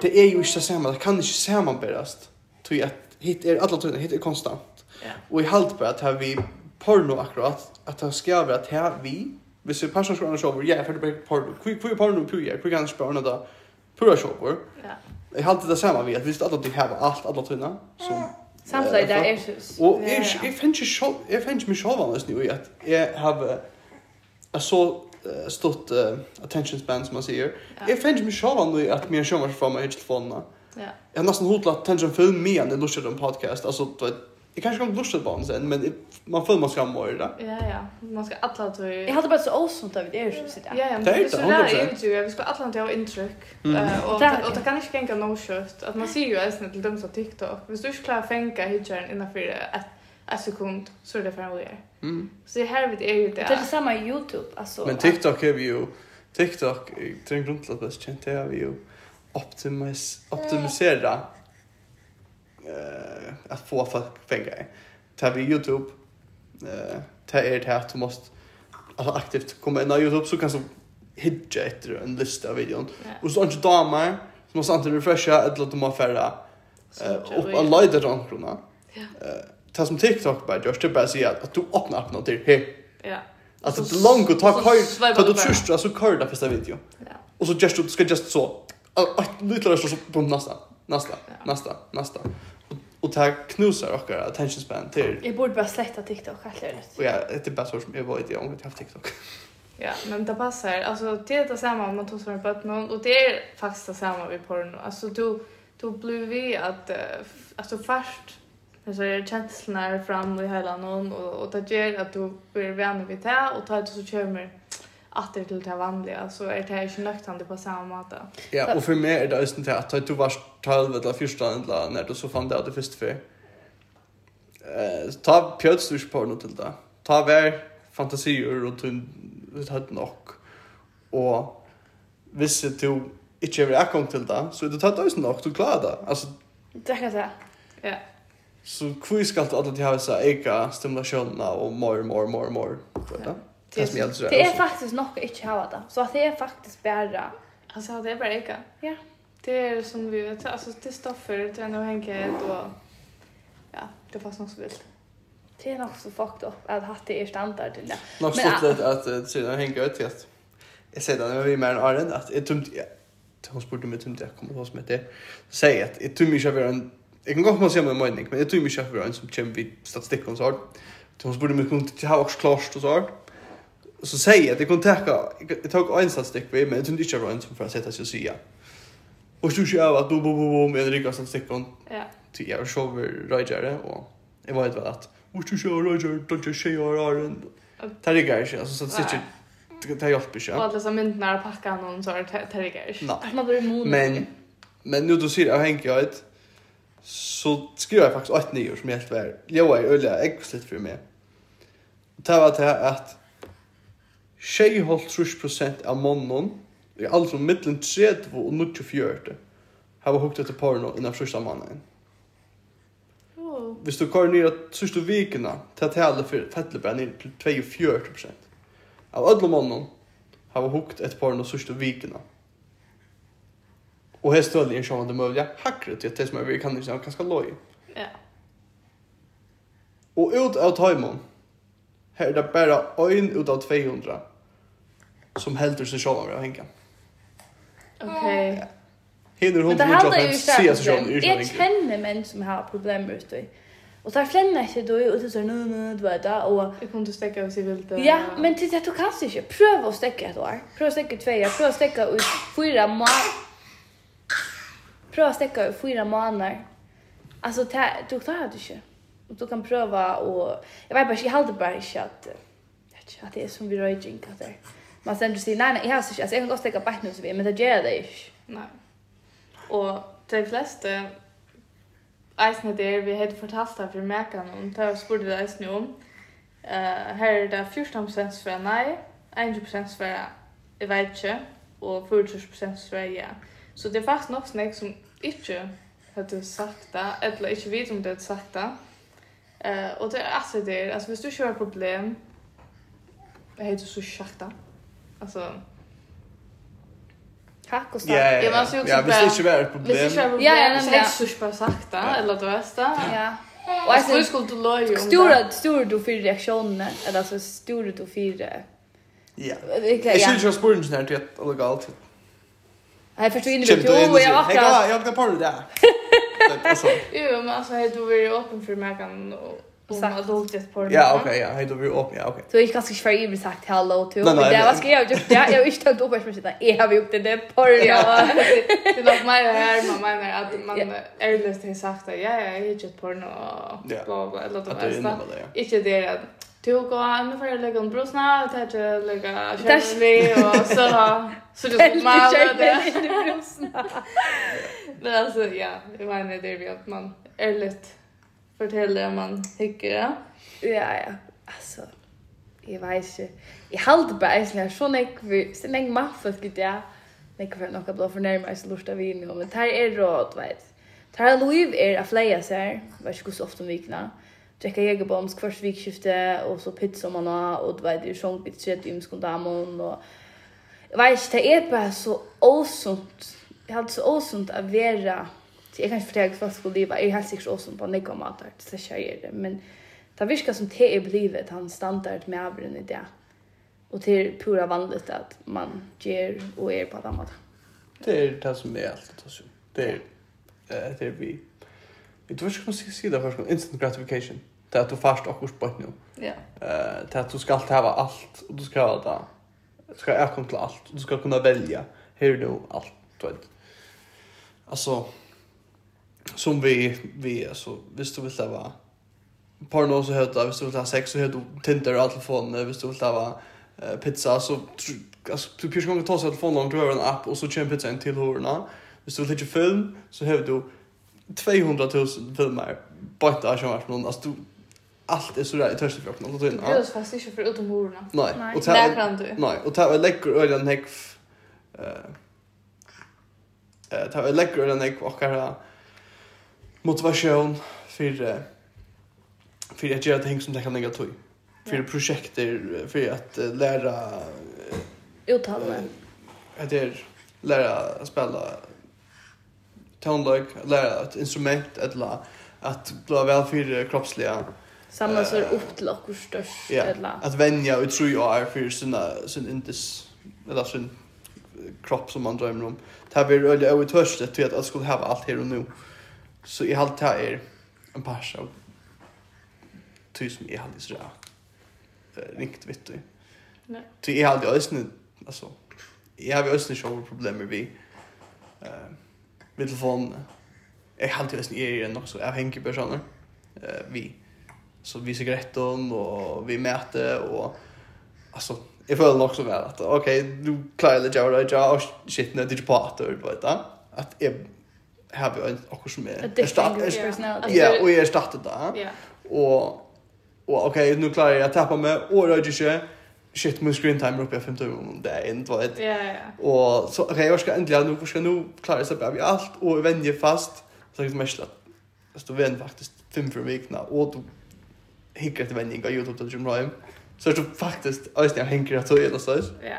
Det är ju inte det samme, det kan ikke sammenbærast. Tror at hit är alla tøyna, hit är konstant. Ja. Och i halt på att her vi porno akkurat, att her ska vara att här vi, hvis vi personer skal annars over, ja, för det blir porno. Hvor er porno på jeg? Hvor kan jeg då. Pura shopper. Ja. Jag halte det samma vi, at hvis alla tøyna har allt alla tøyna, som Samtidig, det er så... Og jeg finner ikke meg annars nu i at jeg har så uh, stort uh, attention span som man säger. Ja. Jag fanns mig själv ändå att mer sjömar för mig i. Ja. Jag har nästan hotlat attention film mer än det lustar en podcast. Alltså du vet, jag kanske kommer lustigt på sen, men man får man ska må det. Ja, ja. Man ska alla ta Jag hade bara så osunt det är er så sitter. Ja, ja. Men det är så där ut ju. Vi ska alla ta intryck. Mm. Och och det kan inte gänga no shirt. Att man ser ju ens till dem som TikTok. Vi du ska fänka hitchen innanför ett en sekund så är det för en år. Mm. Så det här vet är ju det. Det är samma Youtube. Alltså, Men TikTok är vi ju... TikTok, till en grund till att bäst känt det vi ju optimis, optimisera eh att få folk pengar. Tar vi Youtube, eh tar er det här att du måste alltså, aktivt komma in på Youtube så kan så hitcha efter en lista av videon. Yeah. Och så inte du damer som måste antingen refresha eller att de har Eh, uh, upp en lighter runt. Ja. Eh det som TikTok bara gör, det är bara att säga att du öppnar upp till, hej. Ja. Alltså det är långt att ta kör, ta du tröstra så kör det första video. Ja. Och så just du ska just så, att lite så på nästa, nästa, nästa, nästa. Och det här knusar och attention span till. Jag borde bara släcka TikTok helt ärligt. Ja, det är bara så som jag var i det om jag har TikTok. Ja, men det passar. Alltså det är det samma om man tar sig på någon och det är faktiskt det samma vid porno. Alltså du du blir vi att alltså först Alltså är känslorna fram i hela någon och, och det gör att du blir vän vid det och tar det så kommer att det till det vanliga så är det inte nöktande på samma sätt. Ja, och för mig är det just det att du var 12 eller 14 eller när du så fann det att det först för. Eh, ta pjötsdurs på något till det. Ta väl fantasier och du hade nog. Och visst du inte är akkom till det så du tar det just nog, du klarar det. Alltså, det kan jag säga. Ja. Så kvui skal du alltid ha så eka stimulationerna och mer mer mer mer. Ja. Det är alltså. Det är faktiskt nog inte ha det. Så det är faktiskt bara alltså det är bara eka. Ja. Det är som vi vet alltså det stoffer, det är nog Henke då ja, det fast något så vilt. Det är nog så fucked up att hatt det är standard till det. Nog så att att sedan Henke ut helt. Jag säger det när vi med Arden att tumt... Ja. hon spurte mig tumt jag kommer hos som heter. Säg att ett tumt inte var en Jag kan gott man säga med mening, men jag tror mig själv en som kommer vid statistik och så här. Hon borde mig kunna ha också klart och så. Så säger jag att jag kan tacka, jag tog en statistik vid, men jag tror inte jag var en som för att sätta sig och säga. Och så kör jag att bo bo boom, en rygg av statistiken. Ja. Så jag sover röjare och jag vet väl att Och så kör röjare, då jag tjejer Aron. Det ryggar inte, alltså statistiken det har hjälpt inte. Och alla som inte när packar någon så är det ryggar inte. Nej. Men nu du ser jag hänger jag ett så skriver jag faktiskt ett nyår som helt var jag är öliga äggslid för mig. Och det var det att tjej hållt trus procent av månen i allt från mittlen 30 och 94 har varit hukt efter porno innan första mannen. Oh. Hvis du går ner sista vikerna till att hela fettlebär ner till 24 procent av ödla månen har vi hukt efter porno sista vikerna. Mm Och här står det ju att det möjliga hackret till det som vi kan inte ganska loj. Ja. Och ut av tajmon. Här är det bara en ut av 200 som helter sig själva med att hänga. Okej. Hinner hon inte att se sig själv utan Jag känner män som har problem ute i. Och där flänner sig då och så nu nu du vet där och jag kommer att stäcka oss i vilt. Ja, men titta du kan inte. Pröva att stäcka ett år. Pröva att stäcka två, pröva att stäcka ut fyra månader prøva att stäcka i fyra månader. Alltså du klarar det inte. Och du kan pröva och jag vet bara jag hade bara inte att Jag att det är som vi rör drink att det. Man sen du säger nej nej jag har inte... alltså jag kan gå stäcka bort nu så vi men det gör det inte. Nej. Och de flesta eisne der vi hadde fortalt det for mekan, och da spurte spurt det eisne om. uh, her er det 14% svar nei, 1% svar jeg vet ikke, og 40% svar ja. Så det er faktisk nok snakk som ikke hadde sagt det, eller ikke vet om det hadde sagt det. Uh, og det er alltid det, altså hvis du ikke har problem, jeg heter så sagt det. Altså, Tack och stark. Ja, ja, ja. ja, ja visst inte var ett problem. Visst ikke vara ett problem. Ja, ja, ja. Så jag ikke bara sagt det, eller du vet det. Ja. Och alltså, du skulle du löja om det. Stora, stora du för reaktioner, eller alltså stora du för... Ja. Jag skulle inte ha spåren sådär till att det legalt. Nej, förstår inte du. Jo, jag åker. Jag jag åker på det där. Jo, men alltså hej du vill öppen för mig kan Om adultet på det. Ja, okej, ja. Hej, då blir öppen. Ja, okej. Så jag kanske för evigt sagt hello Nej, nej, det Vad ska jag göra? det. Jag visste inte tagit upp för sitta. Jag har gjort det där på det. Det nog mig här, Man menar att man är har sagt att ja, jag har gjort på det och bla bla eller det var så. Inte det att Du går nu får jag lägga en brusna och ta till lägga kärlek och så då så du ska man det i brusna. Men alltså ja, det var en det vi att man är lite fortäller om man tycker ja. Ja ja. Alltså jag vet inte. Jag håller på att jag sån jag så länge man för det där. Jag kan nog bara förnärma så lust av in och det här är råd vet. Det här liv är att fleja sig. Vet inte hur ofta vikna drekka jägerbombs kvart vikskifte och så pizza man har och det var det sjöng bit shit i muskon damon och jag vet det är bara så osunt jag hade så osunt att vara så jag kanske förtägg fast skulle leva är helt säkert osunt på några matar så säger det men det virkar som det är blivet han standard med avren i det. Och det är pura vanligt att man ger och är på ett annat det är det som är allt det är det är vi Vi tror ikke man skal si det først, instant gratification till att du fast och på nu. Ja. Eh till att du ska alltid ha allt och du ska ha det. Du ska ha till allt du ska kunna välja hur du allt du vet. Alltså som vi vi alltså visst du vill ha par porno så heter visst du vill ha sex så heter du Tinder och telefonen visst du vill ha pizza så alltså du pyrs gånger ta sig telefonen långt över en app och så kör pizza in till hörna. Visst du vill ha film så har du 200 000 filmer bara att jag har någon alltså du allt är så där i törstig för öppnat. Det är oss fast inte för utom hororna. Nej. Nej. Och där kan du. Nej, och ta lägger ölen häck eh eh ta lägger den häck och kara motivation för för att göra ting som det kan lägga tog. För projekter för att lära uttalande. Att det lära spela tonlag, lära ett instrument eller att bli väl för kroppsliga samla sig upp till och störst ja. eller att vänja och tro jag är för sina sin indes eller sin kropp som man drömmer om. Det här blir öliga övertörst att jag skulle ha allt här och nu. Så i allt det här är en pars av ty som är alldeles rå. Riktigt vitt du. Nej. Ty är alldeles ösne, alltså. Jag har ju ösne show problem med vi. Eh, med telefonen. Jag har alltid ösne är ju en också avhängig personer. Eh, vi. Mm så vi cigaretten och vi mäter och alltså jag föll nog så väl att okej okay, du klarar det jag och jag och shit när det på att du vet va att jag har vi en också som är startat ja och jag startade där ja. Och och okej nu klarar jag att tappa mig och rör inte shit min screen time uppe 50 om det är inte vad Ja ja. Och så okej jag ska äntligen nu ska nu klara sig av allt och vänja fast. Så det mest att du vän faktiskt fem för veckorna och du hinkar till vändning av Youtube till Jim Ryan. Så det faktiskt öst jag hinkar att det något sås. Ja.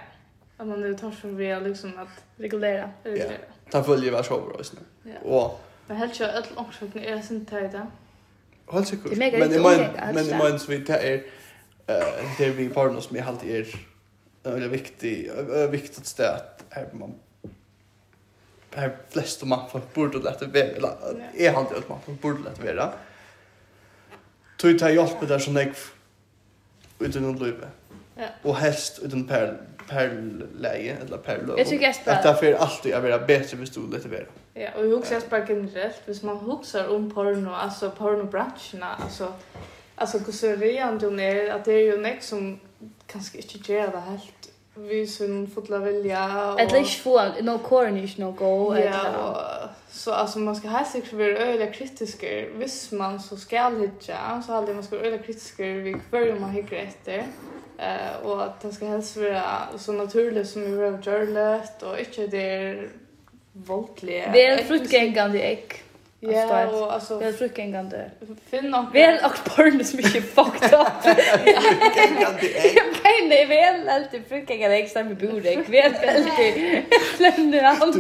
Att man nu tar för vi liksom att reglera. Ja. Ta följer vars show öst Ja. Och Men helt kör öll omsökning är sin tid där. Helt säkert. Men i min men i min så vi tar är eh det vi partners som jag alltid är eller viktig viktigt stöd här man här flest man får borde lätta vara är han det man får borde lätta vara tog ta hjelp der som jeg uten noen løyve. Ja. Og helst uten per, per leie, eller per løyve. Jeg tykker jeg spør... At det er alltid å være bedre hvis du lette være. Ja, og jeg husker jeg spør generelt, hvis man husker om porno, altså pornobransjene, altså, altså hvordan rean du er, at det er jo nek som kanskje ikke gjør det helt vi sin fulla vilja. Och... at least få, no corn is no go. Ja, och, så alltså man ska helst inte vara öliga kritiska. vis man så ska hitja, så aldrig man ska vara öliga kritiska vid kvar man hittar efter. eh och att det ska helst vara så naturligt som vi vill göra och inte det är våldligt. Det är en fruktgängande ägg. Ja, och alltså jag tror inte engang det. Finn och väl och porn som inte fucked up. Jag menar väl alltid frukan jag extra med borde. Kväll alltid. Lämnar han.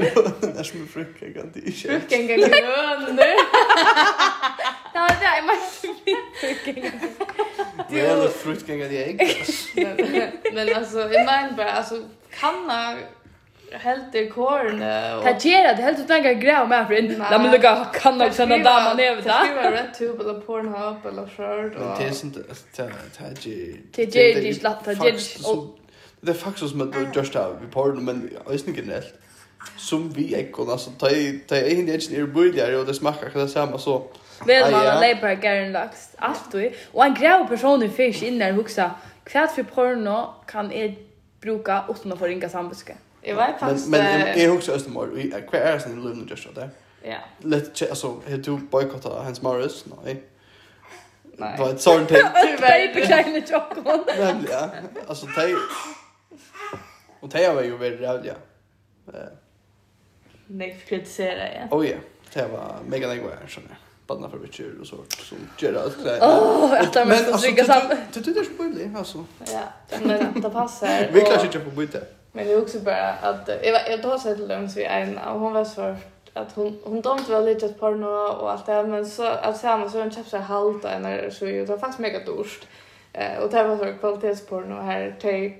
Där som en kan det inte. Frukan kan grön. Ja, det är massor frukan. Det är frukan kan det. Men alltså, jag menar bara alltså kan helt i korne och Det ger det helt utan några grejer med för in. La men lucka kan nog känna damer ner vet. Det var rätt tub eller Pornhub eller short. Det är inte det ger det ger det slapp det ger det är faktiskt som att just av vi porn men jag vet inte generellt. Som vi ekon alltså ta ta in det inte är bullar och det smakar kan det samma så. Väl man har leper garen lax du. och en grå person i fisk innan huxa kvart för porno kan är bruka utan att få ringa sambuske. Jag vet fast men men är också Östermor i kvar är sen lugn just där. Ja. Lätt alltså hur du boykotta Hans Morris nej. Nej. Det var ett sånt ting. Baby kleine chokon. Nej, ja. Alltså tej Och tej var ju väldigt rävliga. Eh. Nej, kritisera ja. Oh ja. Det var mega nej var sån där. Badna för bitcher och sånt som Gerald säger. Åh, att de måste dricka samma. Du du det är spoiler alltså. Ja. Men det passar. Vi klarar inte på bytet. Men det är också bara att jag var jag då sa till dem så vi en och hon var så att hon hon dömde väl lite ett porno och allt det men så att samma så hon köpte halt och när så ju det var faktiskt mega dyrt. Eh och det var så kvalitetsporno här te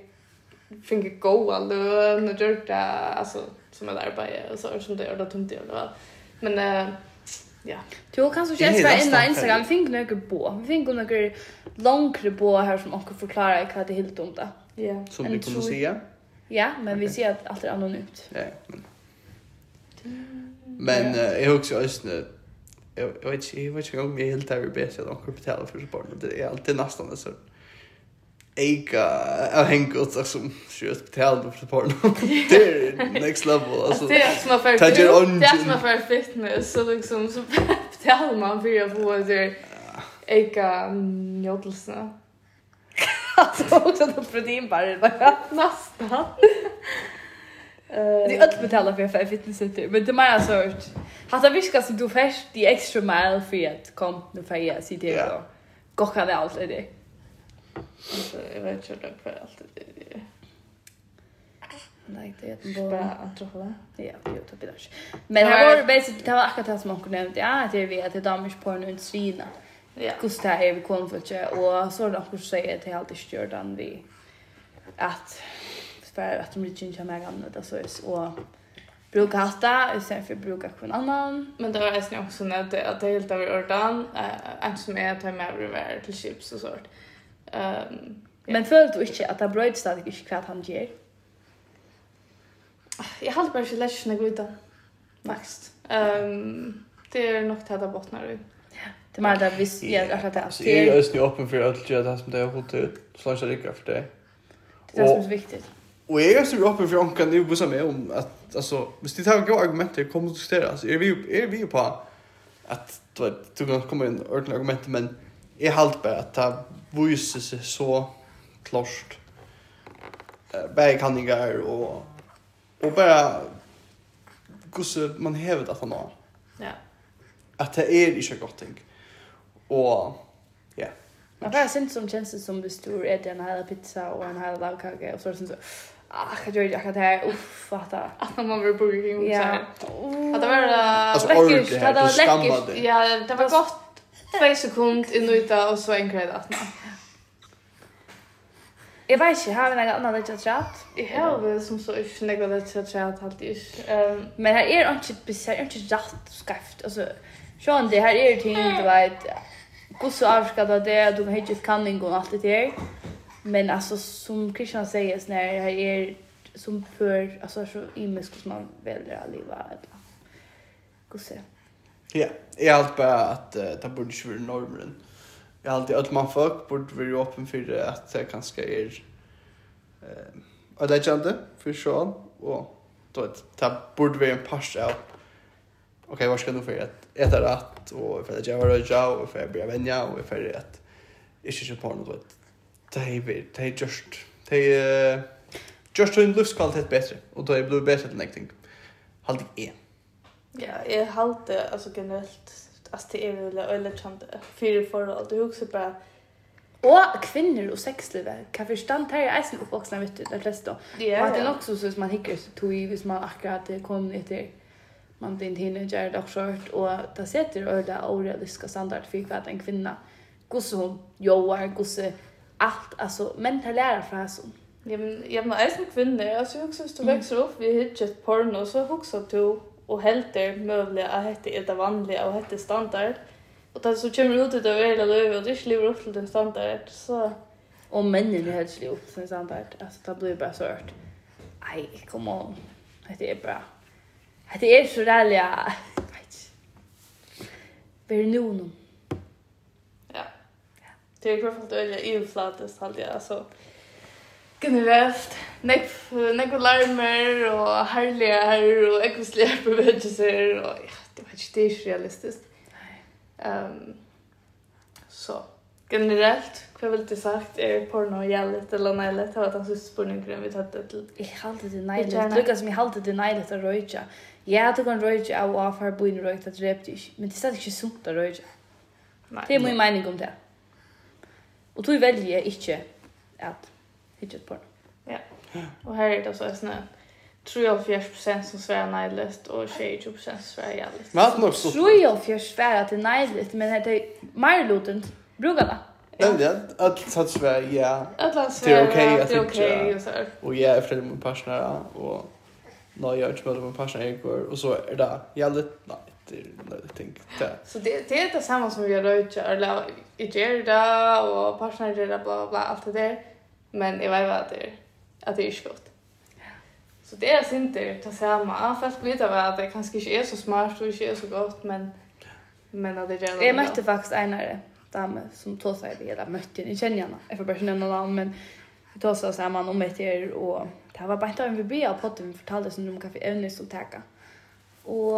finge go alltså när det där alltså som är där på så som det gör det tungt det väl. Men eh Ja. Du kan så just vara inne på Instagram fink några bo. Vi fink några långre bo här som också förklarar vad det helt om det. Ja. Som vi kommer säga. Ja, men okay. vi ser att allt är anonymt. Ja, men... Men ja. jag har också ösnet jag vet inte, jag vet inte om jag helt är bäst att de kan betala för support men det är alltid nästan så sån eka av hängkottar som sköts betalade för sport. Det är next level. Alltså, det är som affär, det är som affär fitness, så liksom så betalar man för att få det eka njodelserna alltså också då proteinbar. Nästan. Det är allt betalar för för fitnesscenter. Men det är mer så att hata viska som du fäst de extra mile för att kom nu för jag sitter det då. Gocka det allt är det. Så jag vet inte det för allt det. är. Nej, det är inte bara att tro det. Ja, jo, det blir det. Men här var det basically, det var akkurat det som hon kunde. Ja, det är vi att det är damers på en svina. Mm. Ja. Kus det här vi kom för att och så då kanske också sagt att helt inte gör den vi att för att de inte gamla det så är och bruka hatta istället för bruka kun annan. Men det var ju också när det att det helt över ordan eh en som är ta med över till chips och sånt. Ehm men följt du inte att det bröd stadigt inte kvart han ger. Jag hade bara läst några utan. Max. Ehm det är nog täta bottnar ut. Det menar där visst jag har att det. Så är ju ösn öppen för allt det som det har hållit ut. Så jag rycker för det. Det är det som viktigt. Och jag är så öppen för onkan nu på med om att alltså visst det har gå argument det kommer att diskutera. Så är vi är vi på att du vet du kan komma in ordentliga argument men är halt bara att ta visar sig så klart bergkanningar och och bara hur man hävdar att han har. Ja. Att det är inte gott ting. Och ja. Man bara syns som känns det som hvis du äter en hel pizza och en hel lagkaka och så syns det Ah, jag gör jag akkurat det här. Uff, fatta. Att man var på Burger Ja. Att det var läckert. Det var läckert. Ja, det var gott. Två sekunder inuta och så en kredit att Jeg vet ikke, har vi noen annen litt atrat? Jeg har vel som så ikke noen litt atrat, helt ikke. Men her er ikke, her er ikke rett og skreft, altså, sånn det, her er ting, du vet, Och så avskar det det de har ju kanning och allt det där. Men alltså som Christian säger så när jag är som för alltså så imisk som man väljer att leva eller. så. Ja, är allt bara att uh, det borde ju vara normen. Jag alltid att man folk borde vara öppen för att det kanske är eh och det kände för så och då det borde vara en pass av okej, vad ska du för att äta rätt och för att jag röja och för att bli vänja och för att inte köpa något vet. Det är det är just det är just en livskvalitet bättre och då är det bättre än någonting. Halt är. Ja, jag halte alltså generellt alltså det är väl eller tant för för du också bara Och kvinnor och sexlivet kan förstånd här är eisen uppvuxna vet du, det flesta. Och att det är också så att man hickar så tog i hvis man akkurat kom ner till man din teenager det skört och det sätter öda orealistiska standard för vad en kvinna gosse hon går så allt alltså män tar lära från oss Ja men jag men alltså kvinnor alltså jag också så växer upp vi hittat porno så också du och helt det möjliga att hette är det vanliga och hette standard och det så kommer ut det över livet och det lever upp till den standard så och männen är helt upp till den standard alltså det blir bara så hört. Nej, kom on. Det är bra. Det er så rælig, ja. nu noen. Ja. Det er i hvert fall det øye inflatest, halde jeg, altså. Generelt. Nekko larmer, og herlige her, og ekvislige bevegelser, og ja, det var ikke det realistisk. Nei. Um, så, generelt, För jag vill inte sagt är porno jävligt eller nejligt. Det var den han spurningen vi tatt det till. Jeg halte det nejligt. Det lukar som jeg halte det nejligt att røyja. Ja, du kan røyja av och av här boin röjt att röjt dig. Men det er stadig inte sunt att röjtja. Det er min mening om det. Og du velger ikke at hitje hitta ett porno. Ja. Och här är det alltså en tror 73% som svär nejligt och 20% som svär jävligt. Men att nog så. Tror jag 40% svär att det är nejligt men det är mer lutend. Brukar det. Ja, att satsa Sverige, ja. Att det är okej, att det är okej, och så Och jag är föräldrar med partner, och när jag är inte med partner igår och så är det, jävligt nej, det är tänk det. Så det, det är det samma som vi gör ut, eller jag gör det, och partner gör det, bla, bla, allt det där. Men jag vet att det är, att det är skott. Så det är inte det samma. Fast vet jag att det kanske inte är så smart och inte är så gott, men... Men att det gör det. Jag mötte faktiskt enare. Mm dame som tog sig det hela mötte ni känner. Jag får bara nämna namn men vi tog sig samman om ett år och det var bara inte en VB av podden vi fortalade som de kaffe ämne som täcka. Och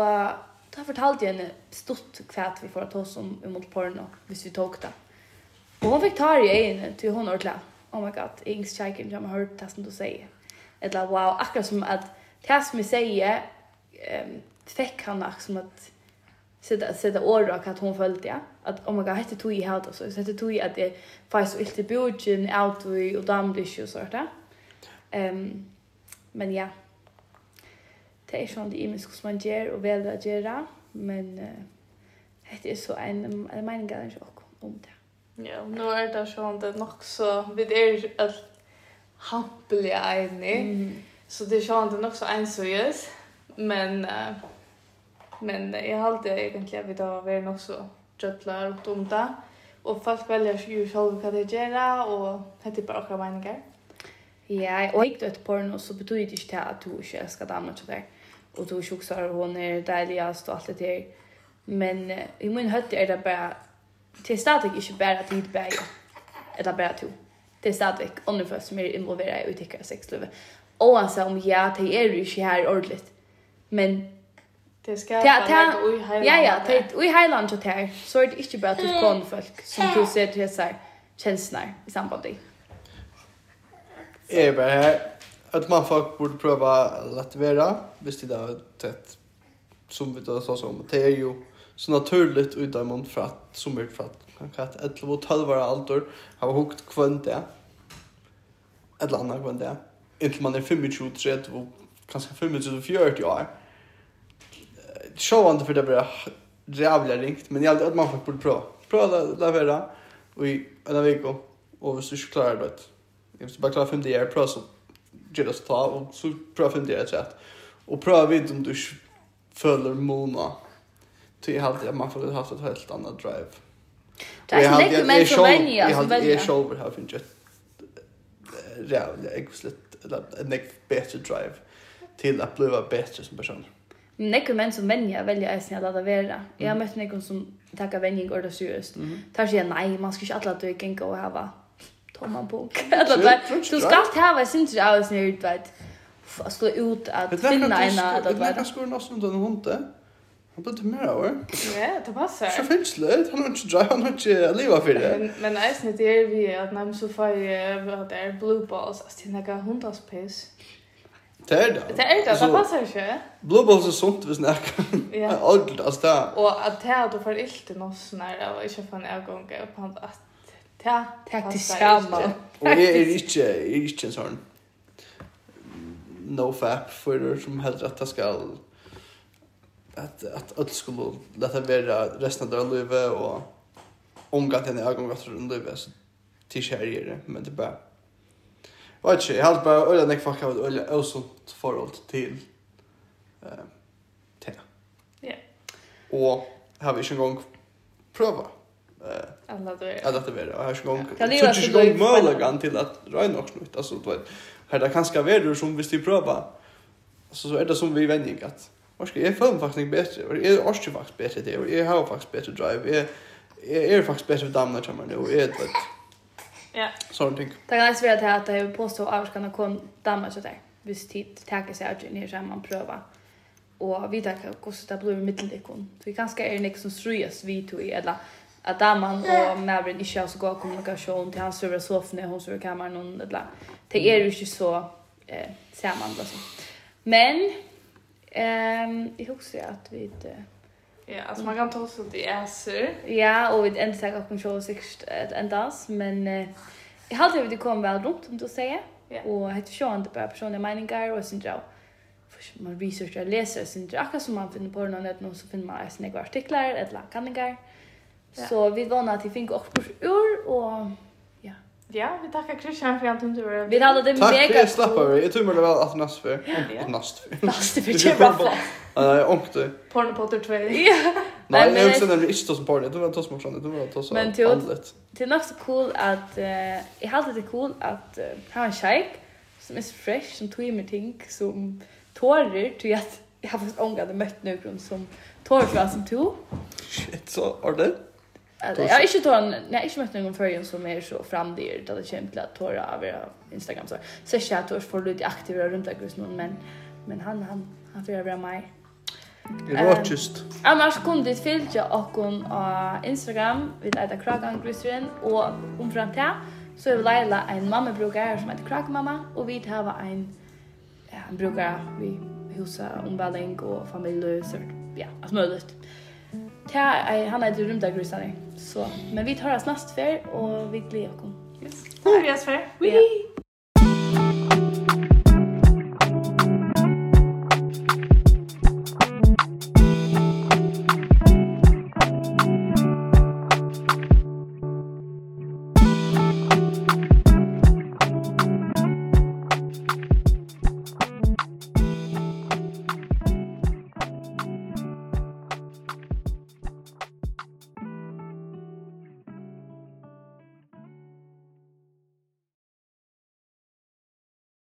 då fortalte jag henne stort kvät vi får att oss om emot porno hvis vi tog det. Och hon fick ta det i egen till hon ordentligt. Oh my god, Ings Chicken, jag har hört det som du säger. Eller wow, akkurat som att det som jag säger um, fick han som att sätta sätta ord och att hon följde ja att om my jag hette tog i helt och så så hette tog i att det fast så till bjuden out och och damdish och sånt där. Ehm men ja. Det är sån det imens kus man ger och väl att göra men det är så en en mening går också om det. Ja, nu är det sånt det nog så vid är att hampliga enig. Så det är sånt det nog så ensöjes men uh, Men jag har alltid egentligen vi att var nog så tröttlar och om det. Och folk väljer ju själva vad de gör och det är bara okra meningar. Ja, och gick du ett porno så betyder det inte att du inte älskar damer till det. Och du inte också hon är dejligast och allt det där. Men i min hötte är det bara till stadigt inte bara tid bära. Eller bara to. Det är stadig andra folk som är involverade i utkikare sexlivet. Oavsett om ja, det är ju inte här ordentligt. Men Det ska ta Ja ja, det i Highland och där. Så är det inte bara till kon folk som du ser till så här känslor i samband med. Är bara här att man folk borde pröva att vara visst det där tätt som vi då sa som det är ju så naturligt utan man för att som är för att kan katt 11 och 12 var allt har hukt kvant det. Ett annat kvant det. Inte man är 25 30 och kanske 25 40 år showande för det bara jävla ringt men jag att man får borde prova. Prova leverera och i en vecka och hvis du ikke klarer det, Jag måste bara klara fem dagar prøv så gjør det så ta, och så prøv 50 år rett. och prøv vid om du ikke føler måna, til jeg alltid att man får haft ett helt annat drive. Det är inte lenge menn som velger. Jeg har jeg selv har finnet et rævlig, jeg har slitt et bättre drive till att bli bättre som person. Nekker menn som venja velja eisen jeg lada vera. Jeg har møtt nekker som takka venjing orda seriøst. Tar sier, nei, man skal ikke alle at du ikke enka og hava tomma bok. Du skal alltid hava, jeg synes ikke av oss nere utveit. Jeg skulle ut at finna eina. Det er nekka skoren også rundt en hunde. Han blir mer av Ja, det passar. Så finns det. Han har inte drive, han har inte leva för det. Men eisen det är vi att när man så får jag att det är blue balls. Alltså det är nekka hundas piss. Det er det. Det er det, det passer ikke. Blue balls er sunt hvis nek. Ja. Alt, altså det er... Og at det er du får ilt i nossen her, og ikke for en avgång, og på at det er til skama. Og jeg er ikke, jeg er ikke en sånn no fap for det som heller at det skal at at alt skulle lata vera resten av livet og omgat den avgång at rundt livet, så til skjer men det er bare vet inte, jag har bara öliga nekvar kan vara öliga osunt förhåll till eh, te. Ja. Och har vi inte en gång pröva eh alla det är att det är och här ska gång så det ska gång möjligen till att röna också nytt alltså du vet här där kanske är det som vi ska pröva alltså så är det som vi vänjer att vad ska jag få faktiskt bättre och är också faktiskt bättre det och är har faktiskt bättre drive är är faktiskt bättre damna kan man nu är det Ja. Sånne ting. Det kan også være til at jeg påstår at avskanna kom damer til deg, hvis tid takker seg at nere sammen prøver. Og vi tar hvordan det blir middeldikken. Så ganske er det ikke som strøyes vi to i, eller at damen og mævren ikke har så god kommunikasjon til hans søver sofaen hon hun søver kameran, eller det er jo ikke så eh, sammen, liksom. Men, eh, jeg husker at vi... Eh, Ja, alltså man kan ta sånt det är så. Ja, och vi ända sig också så sikt att ändas, men uh, jag hade det kom väl runt om du säger. Ja. Och hade ju inte bara personliga meningar och sånt där. För man researchar läser sånt där, också som man finner på någon net någon så finner man snägga artiklar eller kanningar. Ja. Så vi vann att vi fick också ur och Ja, vi tackar Christian för att du var. Vi hade det mega. Tack för att slappa vi. Jag tror det väl att näst för. Näst för. Näst för det var bra. Nej, ångte. Porn Potter 2. Ja. Nej, men jag vi inte som porn. Det var tos mot från det var tos. Men till till nästa cool att eh jag hade det cool att ha en shake som är fresh som tog mig ting som tårer till att jag har fått ångat mött någon som tårar för som tog. Shit, så ordentligt. Jag har inte tagit nej jag har inte mött någon förrän som är så framdyr där det kommer till att tåra av era Instagram så. Så jag att tagit får lite aktiva runt där just nu men men han han han får vara mig. just. Um, annars kunde det fylja och hon på Instagram vid Aida Kragan Grusren och om fram till så är Laila en mamma brukar som heter Kragmamma och vi har en ja, en brukar vi husa omvälling och familjelöser ja, allt möjligt. Ta han är ju runt där. Så men vi tar oss nästa fär och vi glädjer oss. Yes. Hur är det för? Vi.